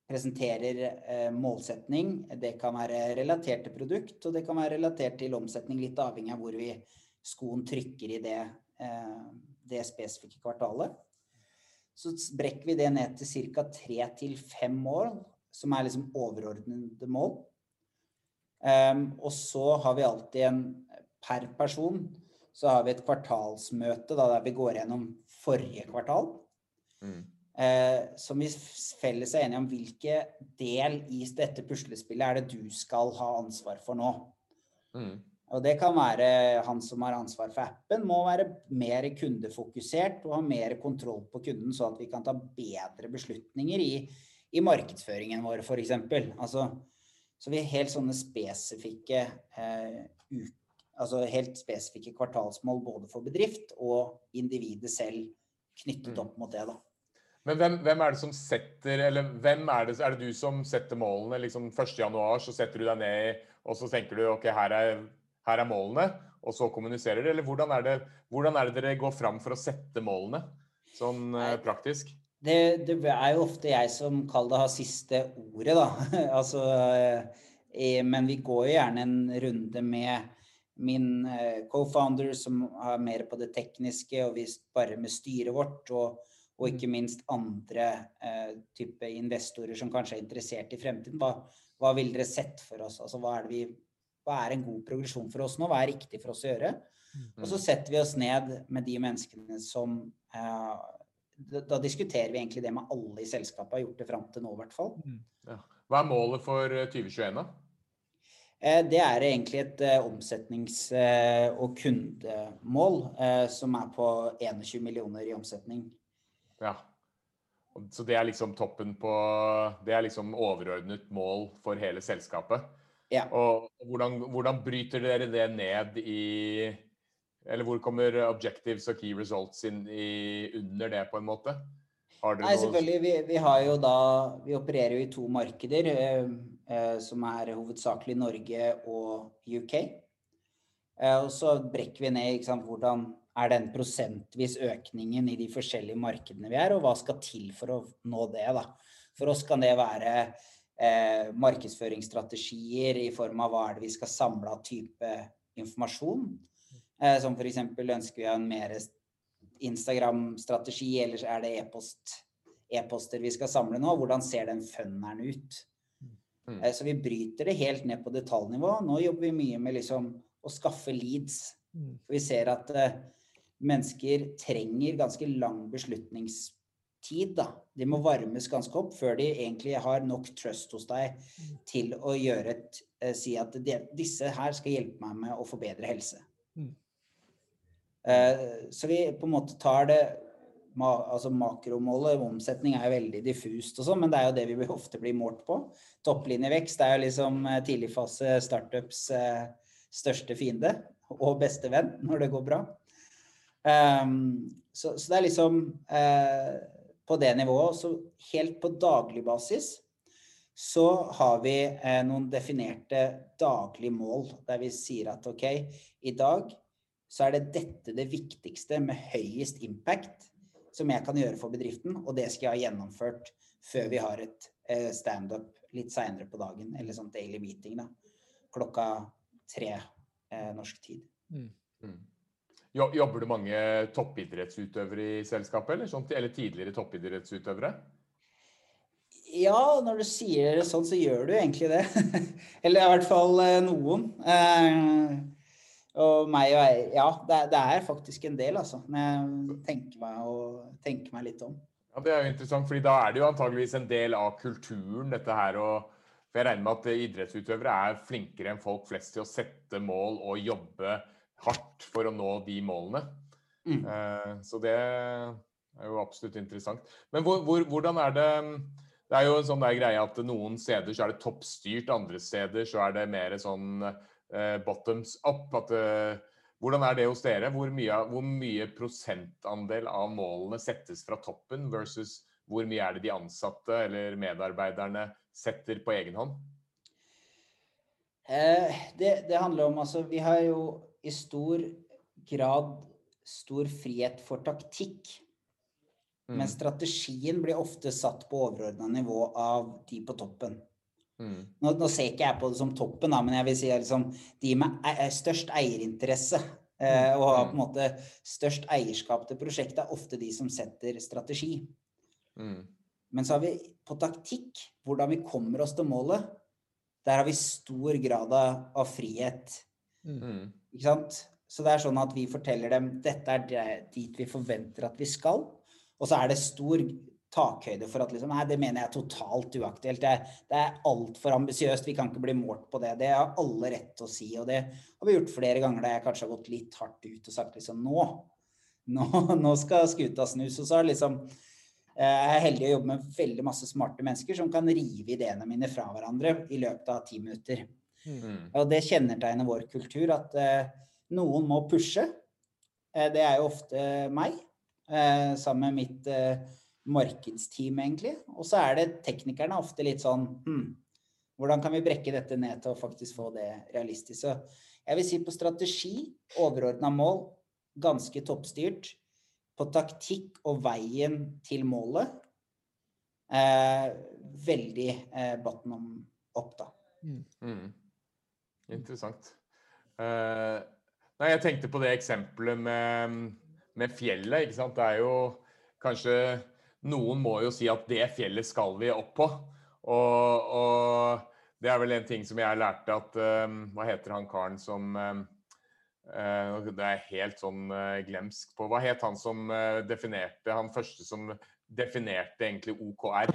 presenterer eh, målsetning. Det kan være relatert til produkt, og det kan være relatert til omsetning, litt avhengig av hvor vi skoen trykker i det, eh, det spesifikke kvartalet. Så brekker vi det ned til ca. tre til fem mål, som er liksom overordnede mål. Ehm, og så har vi alltid en per person, så har vi et kvartalsmøte da, der vi går gjennom forrige kvartal. Mm. Eh, som vi felles er enige om hvilke del i dette puslespillet er det du skal ha ansvar for nå. Mm. Og det kan være han som har ansvar for appen, må være mer kundefokusert og ha mer kontroll på kunden, så at vi kan ta bedre beslutninger i, i markedsføringen vår, f.eks. Altså, så vi har helt sånne spesifikke eh, altså helt spesifikke kvartalsmål både for bedrift og individet selv knyttet opp mot det. da. Men hvem, hvem, er det som setter eller hvem er det, er det du som setter målene? liksom 1.1 så setter du deg ned og så tenker du ok, her er, her er målene, og så kommuniserer dere? Eller hvordan er, det, hvordan er det dere går fram for å sette målene, sånn Nei, praktisk? Det, det, er jo ofte jeg som kaller det har siste ordet, da. *laughs* altså, eh, men vi går jo gjerne en runde med min eh, co-founder som er mer på det tekniske, og vi sparer med styret vårt. og og ikke minst andre eh, type investorer som kanskje er interessert i fremtiden. Hva, hva vil dere sett for oss? Altså, hva, er vi, hva, er en god progresjon for oss nå? Hva er riktig for oss å gjøre? Mm. Og så setter vi oss ned med de menneskene som eh, da, da, diskuterer vi egentlig det med alle i selskapet har gjort det fram til nå, i hvert fall. Mm. Ja. Hva er målet for 2021, eh, da? Eh, det er egentlig et uh, omsetnings- og kundemål som er på 21 millioner i omsetning. Ja. Så det er liksom toppen på Det er liksom overordnet mål for hele selskapet. Ja. Og hvordan, hvordan bryter dere det ned i Eller hvor kommer objectives og key results inn i, under det, på en måte? Nei, selvfølgelig. Vi, vi, har jo da Vi opererer jo i to markeder, eh, eh, som er hovedsakelig Norge og UK. Eh, og så brekker vi ned ikke sant, hvordan er den prosentvis økningen i de forskjellige markedene vi er, og hva skal til for å nå det. da. For oss kan det være eh, markedsføringsstrategier i form av hva er det vi skal samle av type informasjon. Eh, som f.eks. ønsker vi en mer Instagram-strategi, eller er det e-post e-poster vi skal samle nå? Hvordan ser den funneren ut? Mm. Eh, så vi bryter det helt ned på detaljnivå. Nå jobber vi mye med liksom å skaffe leads. Mm. Vi ser at eh, mennesker trenger ganske lang beslutningstid. Da. De må varmes ganske opp før de egentlig har nok trust hos deg til å gjøre et, eh, si at de, disse her skal hjelpe meg med å forbedre helse. Mm. Eh, så vi på en måte tar det altså Makromålet omsetning er jo veldig diffust, og sånn, men det er jo det vi ofte blir målt på. Topplinjevekst er jo liksom eh, tidligfase startups største fiende og beste venn når det går bra. Um, så, så, det er liksom uh, på det nivået. Så helt på daglig basis så har vi uh, noen definerte daglige mål der vi sier at OK, i dag så er det dette det viktigste med høyest impact som jeg kan gjøre for bedriften, og det skal jeg ha gjennomført før vi har et uh, standup litt seinere på dagen, eller sånn daily meeting, da. Klokka tre norsk tid. Mm. Jobber du mange toppidrettsutøvere i selskapet, eller, sånt, eller tidligere toppidrettsutøvere? Ja, når du sier det sånn, så gjør du egentlig det. *laughs* eller i hvert fall eh, noen. Eh, og meg og jeg Ja, det, det, er faktisk en del, altså. Når jeg tenker meg, og, tenker meg litt om. Ja, Det er jo interessant, fordi da er det jo antageligvis en del av kulturen, dette her og For jeg regner med at idrettsutøvere er flinkere enn folk flest til å sette mål og jobbe hardt for å nå de målene. Mm. Eh, så det er jo absolutt interessant. Men hvor, hvor, hvordan er det Det er jo en sånn der greie at noen steder så er det toppstyrt, andre steder så er det mer sånn eh, bottoms up. At, eh, hvordan er det hos dere? Hvor mye, hvor mye, prosentandel av målene settes fra toppen versus hvor mye er det de ansatte eller medarbeiderne setter på egen hånd? Eh, det, det, handler om altså Vi har jo i stor grad stor frihet for taktikk. Mm. Men strategien blir ofte satt på overordna nivå av de på toppen. Mm. Nå, nå, ser ikke jeg på det som toppen, da, men jeg vil si liksom, de med e størst eierinteresse eh, mm. og har på en mm. måte størst eierskap til prosjektet, er ofte de som setter strategi. Mm. Men så har vi på taktikk, hvordan vi kommer oss til målet, der har vi stor grad av frihet. Mm. Ikke sant? Så det er sånn at vi forteller dem dette er dit vi forventer at vi skal. Og så er det stor takhøyde for at liksom, nei, det mener jeg er totalt uaktuelt. Det, det er altfor ambisiøst. Vi kan ikke bli målt på det. Det har alle rett til å si. Og det har vi gjort flere ganger da jeg kanskje har gått litt hardt ut og sagt liksom nå, nå, nå skal skuta snus. Og så er liksom eh, jeg er heldig å jobbe med veldig masse smarte mennesker som kan rive ideene mine fra hverandre i løpet av ti minutter. Mm. Og det kjennetegner vår kultur, at uh, noen må pushe. Uh, det er jo ofte meg, uh, sammen med mitt markedsteam, egentlig. Og så er det teknikerne ofte litt sånn hm, hvordan kan vi brekke dette ned til å faktisk få det realistisk? Så jeg vil si på strategi, overordna mål, ganske toppstyrt. På taktikk og veien til målet, eh, veldig eh, bottom up, da. Mm. Interessant. Uh, nei, jeg tenkte på det eksempelet med, med, fjellet. ikke sant? Det er jo kanskje Noen må jo si at det fjellet skal vi opp på. Og, og det er vel en ting som jeg lærte at um, Hva heter han karen som uh, Det er helt sånn uh, glemsk på Hva het han som definerte Han første som definerte egentlig OKR?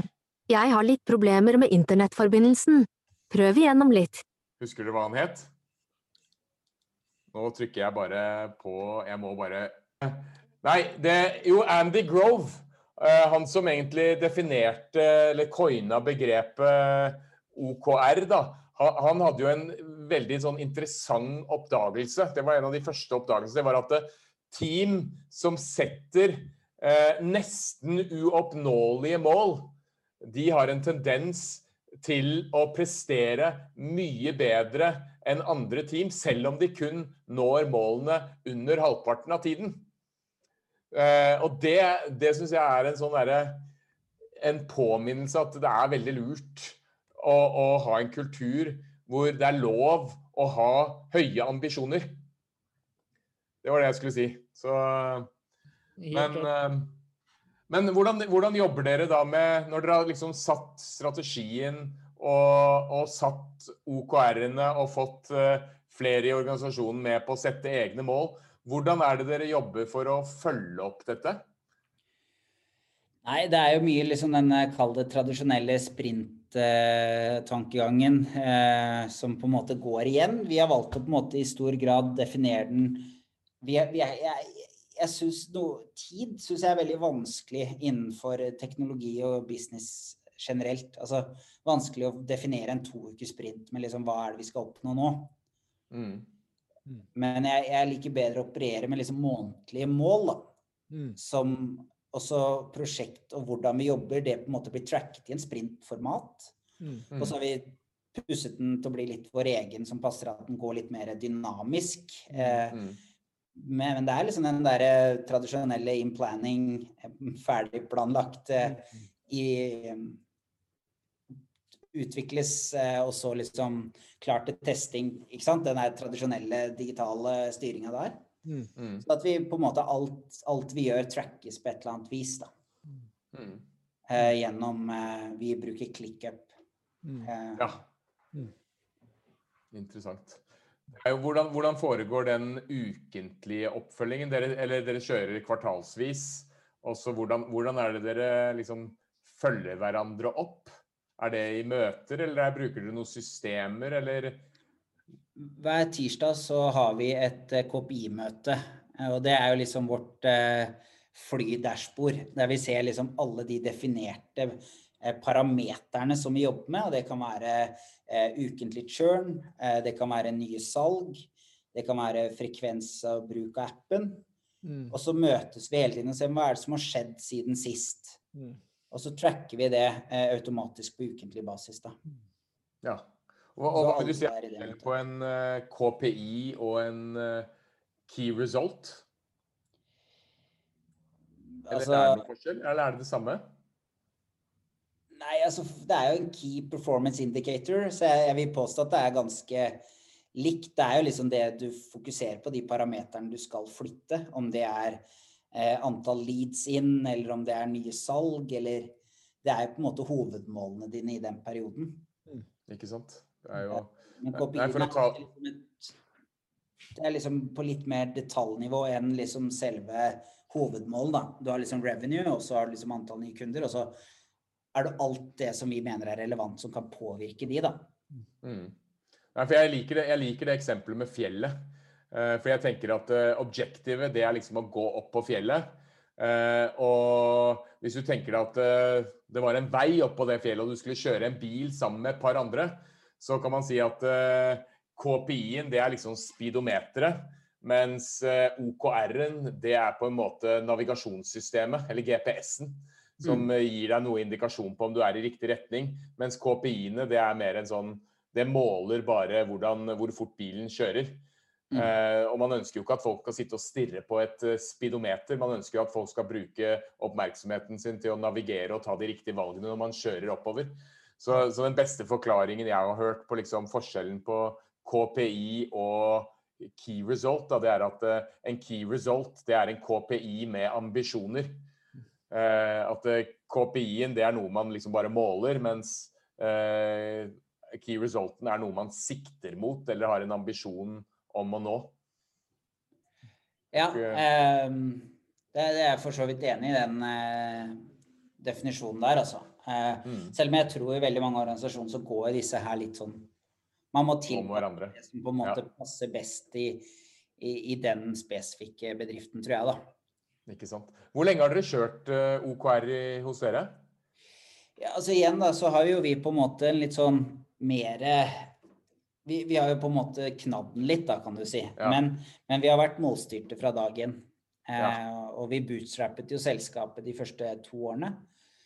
Jeg har litt problemer med internettforbindelsen. Prøv igjennom litt. Husker du hva han het? Nå trykker jeg bare på Jeg må bare Nei, det Jo, Andy Grove. Uh, han som egentlig definerte, eller coina begrepet OKR, da. Han, hadde jo en veldig sånn interessant oppdagelse. Det var en av de første oppdagelsene. Det var at eh, team som setter uh, nesten uoppnåelige mål, de har en tendens til å prestere mye bedre enn andre team, selv om de kun når målene under halvparten av tiden. Eh, og det, det syns jeg er en sånn derre En påminnelse at det er veldig lurt å, å, ha en kultur hvor det er lov å ha høye ambisjoner. Det var det jeg skulle si. Så Men men hvordan, hvordan, jobber dere da med Når dere har liksom satt strategien og, og satt OKR-ene og fått uh, flere i organisasjonen med på å sette egne mål, hvordan er det dere jobber for å følge opp dette? Nei, det er jo mye liksom den eh, kall det tradisjonelle sprint-tankegangen eh, som på en måte går igjen. Vi har valgt å på en måte i stor grad definere den vi er, vi er, jeg, jeg synes noe, Tid syns jeg er veldig vanskelig innenfor teknologi og business generelt. Altså vanskelig å definere en to ukers sprint med liksom hva er det vi skal oppnå nå. Mm. Mm. Men jeg, jeg, liker bedre å operere med liksom månedlige mål, da. Mm. Som også prosjekt og hvordan vi jobber, det på en måte blir tracket i en sprintformat. Mm. Og så har vi pusset den til å bli litt vår egen, som passer at den går litt mer dynamisk. Eh, mm men, det er liksom den der tradisjonelle in planning, eh, ferdig planlagt, eh, mm. i utvikles eh, og så liksom klart til testing. ikke sant? Den der tradisjonelle digitale styringa der. Mm. mm. Så at vi på en måte alt, alt, vi gjør, trackes på et eller annet vis. da. Mm. Eh, gjennom eh, Vi bruker ClickUp. Mm. Eh, ja. Interessant. Hvordan, hvordan, foregår den ukentlige oppfølgingen? Dere, eller dere kjører kvartalsvis. Også hvordan, hvordan er det dere liksom følger hverandre opp? Er det i møter, eller bruker dere noen systemer, eller? Hver tirsdag så har vi et eh, KPI-møte. Og det er jo liksom vårt eh, flydashbord, der vi ser liksom alle de definerte parameterne som vi jobber med. Og det kan være eh, ukentlig churn, eh, det kan være nye salg, det kan være frekvens av bruk av appen. Mm. Og så møtes vi hele tiden og ser hva er det som har skjedd siden sist. Mm. Og så tracker vi det eh, automatisk på ukentlig basis. da. Ja. Og, og hva vil du si er på en uh, eh, KPI og en uh, key result? Eller altså, er det noe forskjell, eller er det det samme? Nei, altså det er jo en key performance indicator, så jeg, jeg, vil påstå at det er ganske likt. Det er jo liksom det du fokuserer på, de parameterne du skal flytte. Om det er eh, antall leads inn, eller om det er nye salg, eller Det er jo på en måte hovedmålene dine i den perioden. Mm. Ikke sant. Det er jo Nei, for å ta det er liksom på litt mer detaljnivå enn liksom selve hovedmålet. da. Du har liksom revenue, og så har du liksom antall nye kunder, og så er det alt det som vi mener er relevant som kan påvirke de, da. Mm. Nei, for jeg liker, det, jeg liker det eksempelet med fjellet. Uh, for jeg tenker at uh, objektivet, det er liksom å gå opp på fjellet. Uh, og hvis du tenker deg at det var en vei opp på det fjellet, og du skulle kjøre en bil sammen med et par andre, så kan man si at KPI-en det er liksom speedometeret. Mens OKR-en det er på en måte navigasjonssystemet, eller GPS-en. Som mm. gir deg noe indikasjon på om du er i riktig retning. Mens KPI-ene det er mer en sånn Det måler bare hvordan, hvor fort bilen kjører. Mm. Eh, og man ønsker jo ikke at folk skal sitte og stirre på et uh, speedometer. Man ønsker jo at folk skal bruke oppmerksomheten sin til å navigere og ta de riktige valgene når man kjører oppover. Så, så den beste forklaringen jeg har hørt på liksom forskjellen på KPI og key result, da, det er at uh, en key result det er en KPI med ambisjoner. Uh, at uh, KPI-en det er noe man liksom bare måler, mens key resulten er noe man sikter mot eller har en ambisjon om å nå. Ja, eh, det, er jeg for så vidt enig i den definisjonen der, altså. Mm. Selv om jeg tror i veldig mange organisasjoner så går disse her litt sånn man må tilpasse det som på en måte ja. passer best i, i, i, den spesifikke bedriften, tror jeg, da. Ikke sant. Hvor lenge har dere kjørt eh, OKR hos dere? Ja, altså igjen da, så har jo vi på en måte en litt sånn mer vi, vi, har jo på en måte knadd den litt, da, kan du si. Ja. Men, men, vi har vært målstyrte fra dagen. Eh, og vi bootstrappet jo selskapet de første to årene.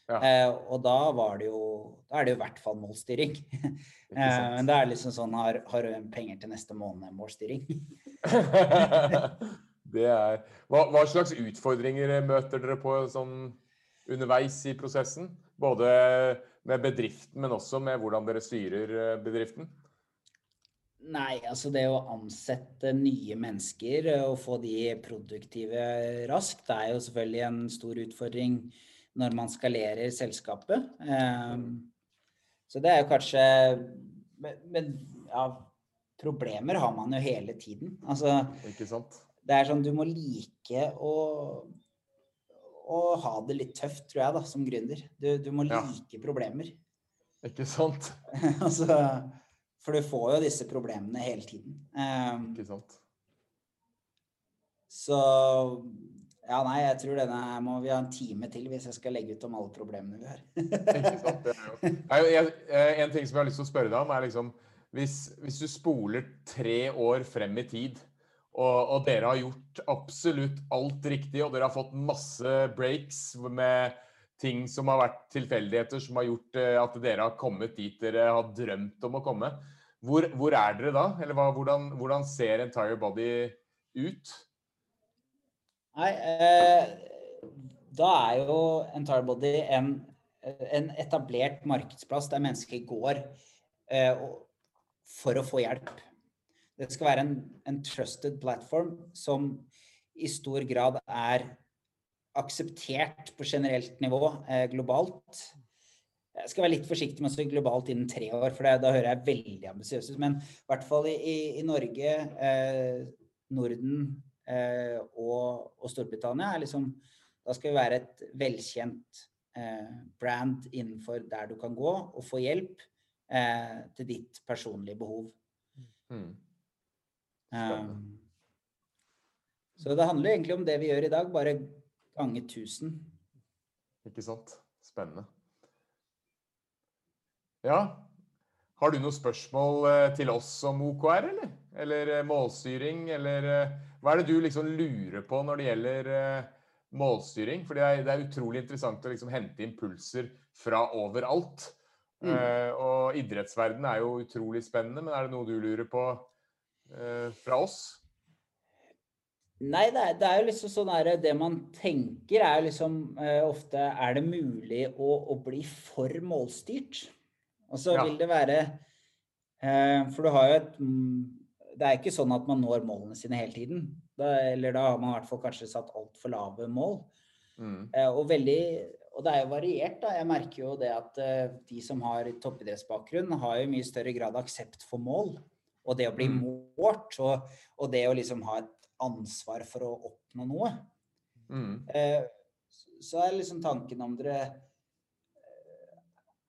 Ja. Eh, og da var det jo Da er det jo i hvert fall målstyring. *laughs* eh, men det er liksom sånn Har, har du penger til neste måned-målstyring? *laughs* *laughs* det er hva, hva, slags utfordringer møter dere på sånn underveis i prosessen? Både med bedriften, men også med hvordan dere styrer eh, bedriften? Nei, altså det å ansette nye mennesker og få de produktive raskt, det er jo selvfølgelig en stor utfordring når man skalerer selskapet. Ehm, så det er jo kanskje Men ja, problemer har man jo hele tiden. Altså, Ikke sant? Det er sånn du må like å, å ha det litt tøft, tror jeg, da, som gründer. Du, du må like ja. problemer. Ikke sant? *laughs* altså, for du får jo disse problemene hele tiden. Um, Ikke sant? Så ja, nei, jeg tror denne må vi ha en time til hvis jeg skal legge ut om alle problemene vi har. Ikke sant, det er jo. Eh, en ting som jeg har lyst til å spørre deg om, er liksom hvis, hvis du spoler tre år frem i tid, og, og, dere har gjort absolutt alt riktig, og dere har fått masse breaks med ting som har vært tilfeldigheter, som har gjort eh, at dere har kommet dit dere har drømt om å komme. Hvor, hvor er dere da? Eller hva, hvordan, hvordan ser Entire Body ut? Nei, eh, da er jo Entire en, en, etablert markedsplass der mennesker går eh, for å få hjelp. Det skal være en, en, trusted platform som i stor grad er akseptert på generelt nivå eh, globalt. Jeg skal være litt forsiktig med å si globalt innen tre år, for det, da hører jeg veldig ambisiøs ut. Men i hvert fall i, i Norge, eh, Norden, eh, og, og, Storbritannia er liksom Da skal vi være et velkjent eh, brand innenfor der du kan gå og få hjelp eh, til ditt personlige behov. Mm. Um, så det handler egentlig om det vi gjør i dag, bare gange 1000. Ikke sant. Spennende. Ja. Har du noen spørsmål eh, til oss om OKR, eller? Eller eh, målstyring, eller eh, hva er det du liksom lurer på når det gjelder målstyring? For det er, det er, utrolig interessant å liksom hente impulser fra overalt. Mm. Uh, og idrettsverden er jo utrolig spennende, men er det noe du lurer på fra oss? Nei, det er, det er, jo liksom sånn her Det man tenker, er jo liksom ofte Er det mulig å, å bli for målstyrt? Og så ja. vil det være For du har jo et mm, det er ikke sånn at man når målene sine hele tiden. Da, eller da har man i hvert fall kanskje satt altfor lave mål. Mm. Eh, og, veldig, og det er jo variert. da. Jeg merker jo det at uh, de som har toppidrettsbakgrunn, har jo mye større grad av aksept for mål. Og det å bli Mm. målt, og, og det å liksom ha et ansvar for å oppnå noe. Mm. Eh, så er liksom tanken om dere eh,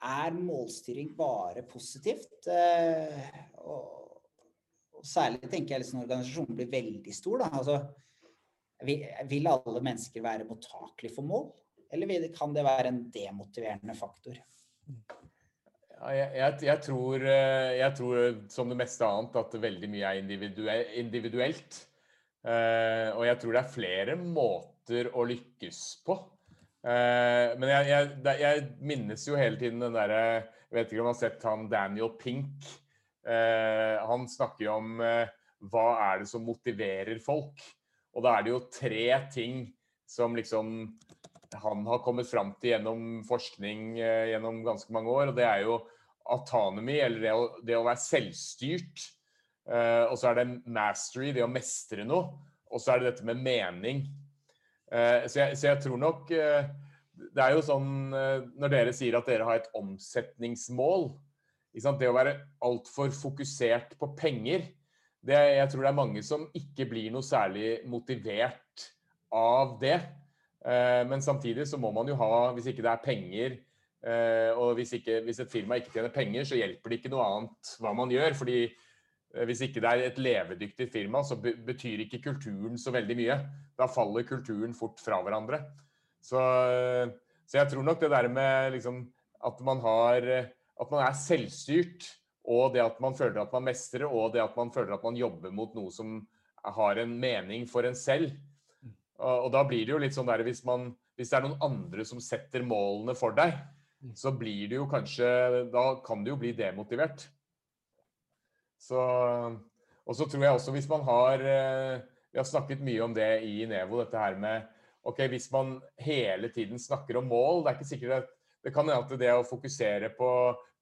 Er målstyring bare positivt? Eh, og, og særlig tenker jeg liksom organisasjonen blir veldig stor, da. Altså, vil, vil alle mennesker være mottakelige for mål? Eller kan det være en demotiverende faktor? Jeg, jeg, jeg, tror, eh, jeg tror, som det meste annet, at veldig mye er individue- individuelt. Eh, og jeg tror det er flere måter å lykkes på. Eh, men jeg, minnes jo hele tiden den derre Jeg vet ikke om du har sett han Daniel Pink. Han snakker jo om hva er det som motiverer folk. Og da er det jo tre ting som liksom han har kommet fram til gjennom forskning eh, gjennom ganske mange år. og Det er jo autonomy, eller det å, det å være selvstyrt. Uh, og så er det mastery, det å mestre noe. Og så er det dette med mening. Uh, så, jeg, så jeg tror nok uh, Det er jo sånn når dere sier at dere har et omsetningsmål? Det å være altfor fokusert på penger det, Jeg tror det er mange som ikke blir noe særlig motivert av det. Eh, Men samtidig så må man jo ha, hvis ikke det er penger, eh, og hvis, ikke, hvis et firma ikke tjener penger, så hjelper det ikke noe annet hva man gjør. fordi eh, hvis ikke det er et levedyktig firma, så betyr ikke kulturen så veldig mye. Da faller kulturen fort fra hverandre. Så, så jeg tror nok det der med liksom, at man har At man er selvstyrt, og det at man føler at man mestrer, og det at man føler at man jobber mot noe som har en mening for en selv. Og, og da blir det jo litt sånn der hvis, man, hvis det er noen andre som setter målene for deg, så blir det jo kanskje Da kan du jo bli demotivert. Så, og så tror jeg også hvis man har eh, Vi har snakket mye om det i Nevo, dette her med ok, Hvis man hele tiden snakker om mål Det er ikke sikkert at det kan hende at det å fokusere på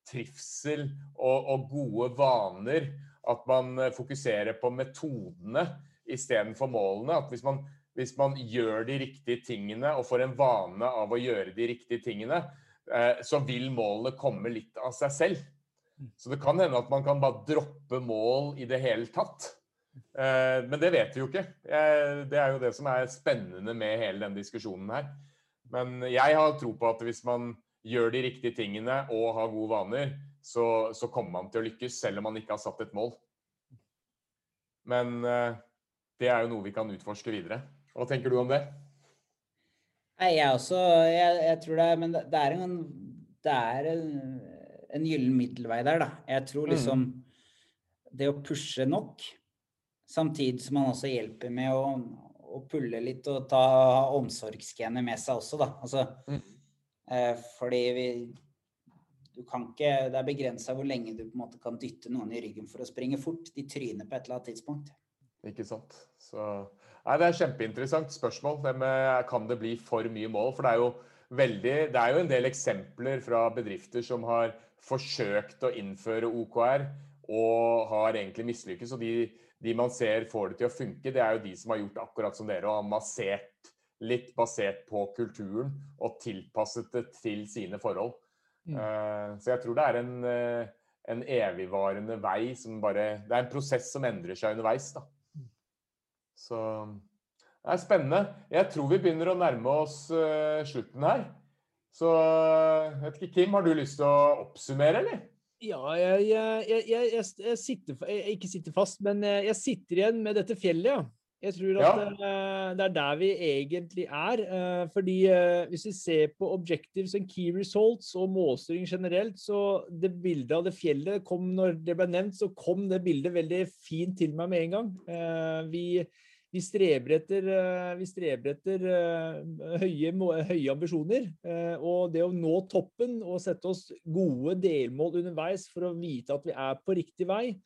trivsel og, og gode vaner At man fokuserer på metodene istedenfor målene. At hvis man, hvis man gjør de riktige tingene og får en vane av å gjøre de riktige tingene, eh, så vil målene komme litt av seg selv. Så det kan hende at man kan bare droppe mål i det hele tatt. Eh, Men det vet vi jo ikke. Det er jo det som er spennende med hele denne diskusjonen her. Men jeg har tro på at hvis man gjør de riktige tingene og har gode vaner, så, så kommer man til å lykkes, selv om man ikke har satt et mål. Men eh, det er jo noe vi kan utforske videre. Hva tenker du om det? Nei, jeg også jeg, jeg tror det Men det, er en Det er en, en gyllen middelvei der, da. Jeg tror liksom Det å pushe nok, samtidig som man også hjelper med å, å pulle litt og ta omsorgsgenet med seg også, da. Altså Mm. eh, Fordi vi du kan ikke, Det er begrensa hvor lenge du på en måte kan dytte noen i ryggen for å springe fort. De tryner på et eller annet tidspunkt. Ikke sant. Så, nei, det er kjempeinteressant spørsmål. Det med, kan det bli for mye mål? For det er jo veldig, det er jo en del eksempler fra bedrifter som har forsøkt å innføre OKR og har egentlig mislykkes. Og de, de man ser får det til å funke, det er jo de som har gjort akkurat som dere og har massert litt basert på kulturen og tilpasset det til sine forhold. Mm. Uh, så jeg tror det er en, eh, en evigvarende vei som bare Det er en prosess som endrer seg underveis, da. Så det er spennende. Jeg tror vi begynner å nærme oss eh, slutten her. Så jeg vet ikke, Kim, har du lyst til å oppsummere, eller? Ja, jeg, jeg, jeg, jeg, sitter Ikke sitter fast, men eh, jeg sitter igjen med dette fjellet, ja. Jeg tror at Ja. eh, det er der vi egentlig er. eh, fordi eh, hvis vi ser på objectives and key results og målstyring generelt, så det bildet av det fjellet kom når det ble nevnt, så kom det bildet veldig fint til meg med en gang. Vi, vi streber etter, vi streber etter høye, høye ambisjoner. Og det å nå toppen og sette oss gode delmål underveis for å vite at vi er på riktig vei,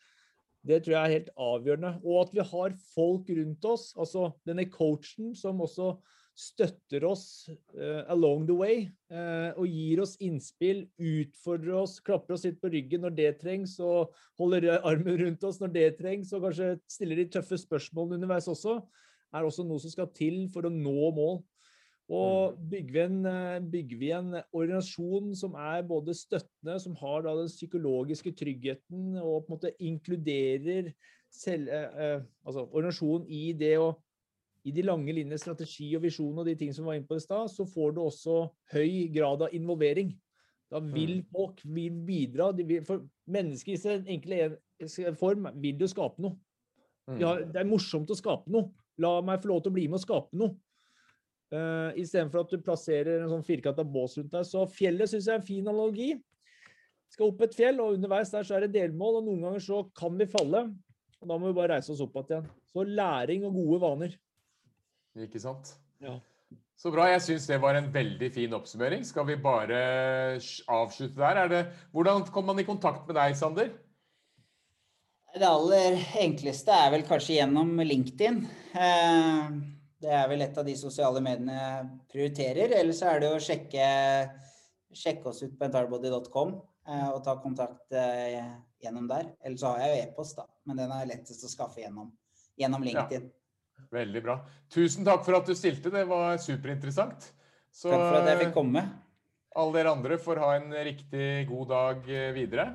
det tror jeg er helt avgjørende. Og at vi har folk rundt oss, altså denne coachen som også støtter oss uh, along the way uh, og gir oss innspill, utfordrer oss, klapper oss litt på ryggen når det trengs, og holder armen rundt oss når det trengs, og kanskje stiller de tøffe spørsmålene underveis også, er også noe som skal til for å nå mål. Og bygger vi, en, eh, bygger vi en organisasjon som er både støttende, som har da den psykologiske tryggheten og på en måte inkluderer selv, eh, eh, altså organisasjonen i det å i de lange linjer strategi og visjon og de ting som var inne på i stad, så får du også høy grad av involvering. Da vil folk vil bidra. De vil, for mennesker i sin enkle form vil jo skape noe. Ja, det er morsomt å skape noe. La meg få lov til å bli med og skape noe. Uh, Istedenfor at du plasserer en sånn firkanta bås rundt deg. Så fjellet syns jeg er en fin analogi. Skal opp et fjell, og underveis der så er det delmål, og noen ganger så kan vi falle. Og da må vi bare reise oss opp igjen. Så læring og gode vaner. Ikke sant? Ja. Så bra. Jeg syns det var en veldig fin oppsummering. Skal vi bare avslutte der? Det, hvordan kom man i kontakt med deg, Sander? Det aller enkleste er vel kanskje gjennom LinkedIn. Eh, det er vel et av de sosiale mediene jeg prioriterer. Eller så er det å sjekke, sjekke oss ut på entirebody.com eh, og ta kontakt eh, gjennom der. Eller så har jeg jo e-post, da. Men den er lettest å skaffe gjennom, gjennom LinkedIn. Ja, veldig bra. Tusen takk for at du stilte. Det var superinteressant. Så, takk for at jeg fikk komme. Alle dere andre får ha en riktig god dag videre.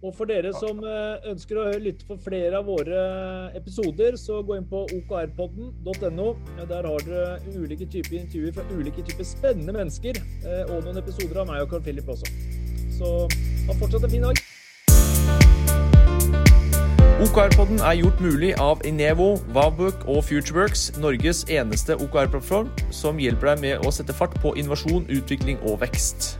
Og for dere som eh, ønsker å lytte på flere av våre episoder, så gå inn på okrpodden.no. Der har dere ulike typer intervjuer fra ulike typer spennende mennesker. Eh, og noen episoder av meg og Carl Philip også. Så ha fortsatt en fin dag. OKR-podden er gjort mulig av Inevo, Wavbook og Futureworks, Norges eneste OKR-plattform som hjelper deg med å sette fart på innovasjon, utvikling og vekst.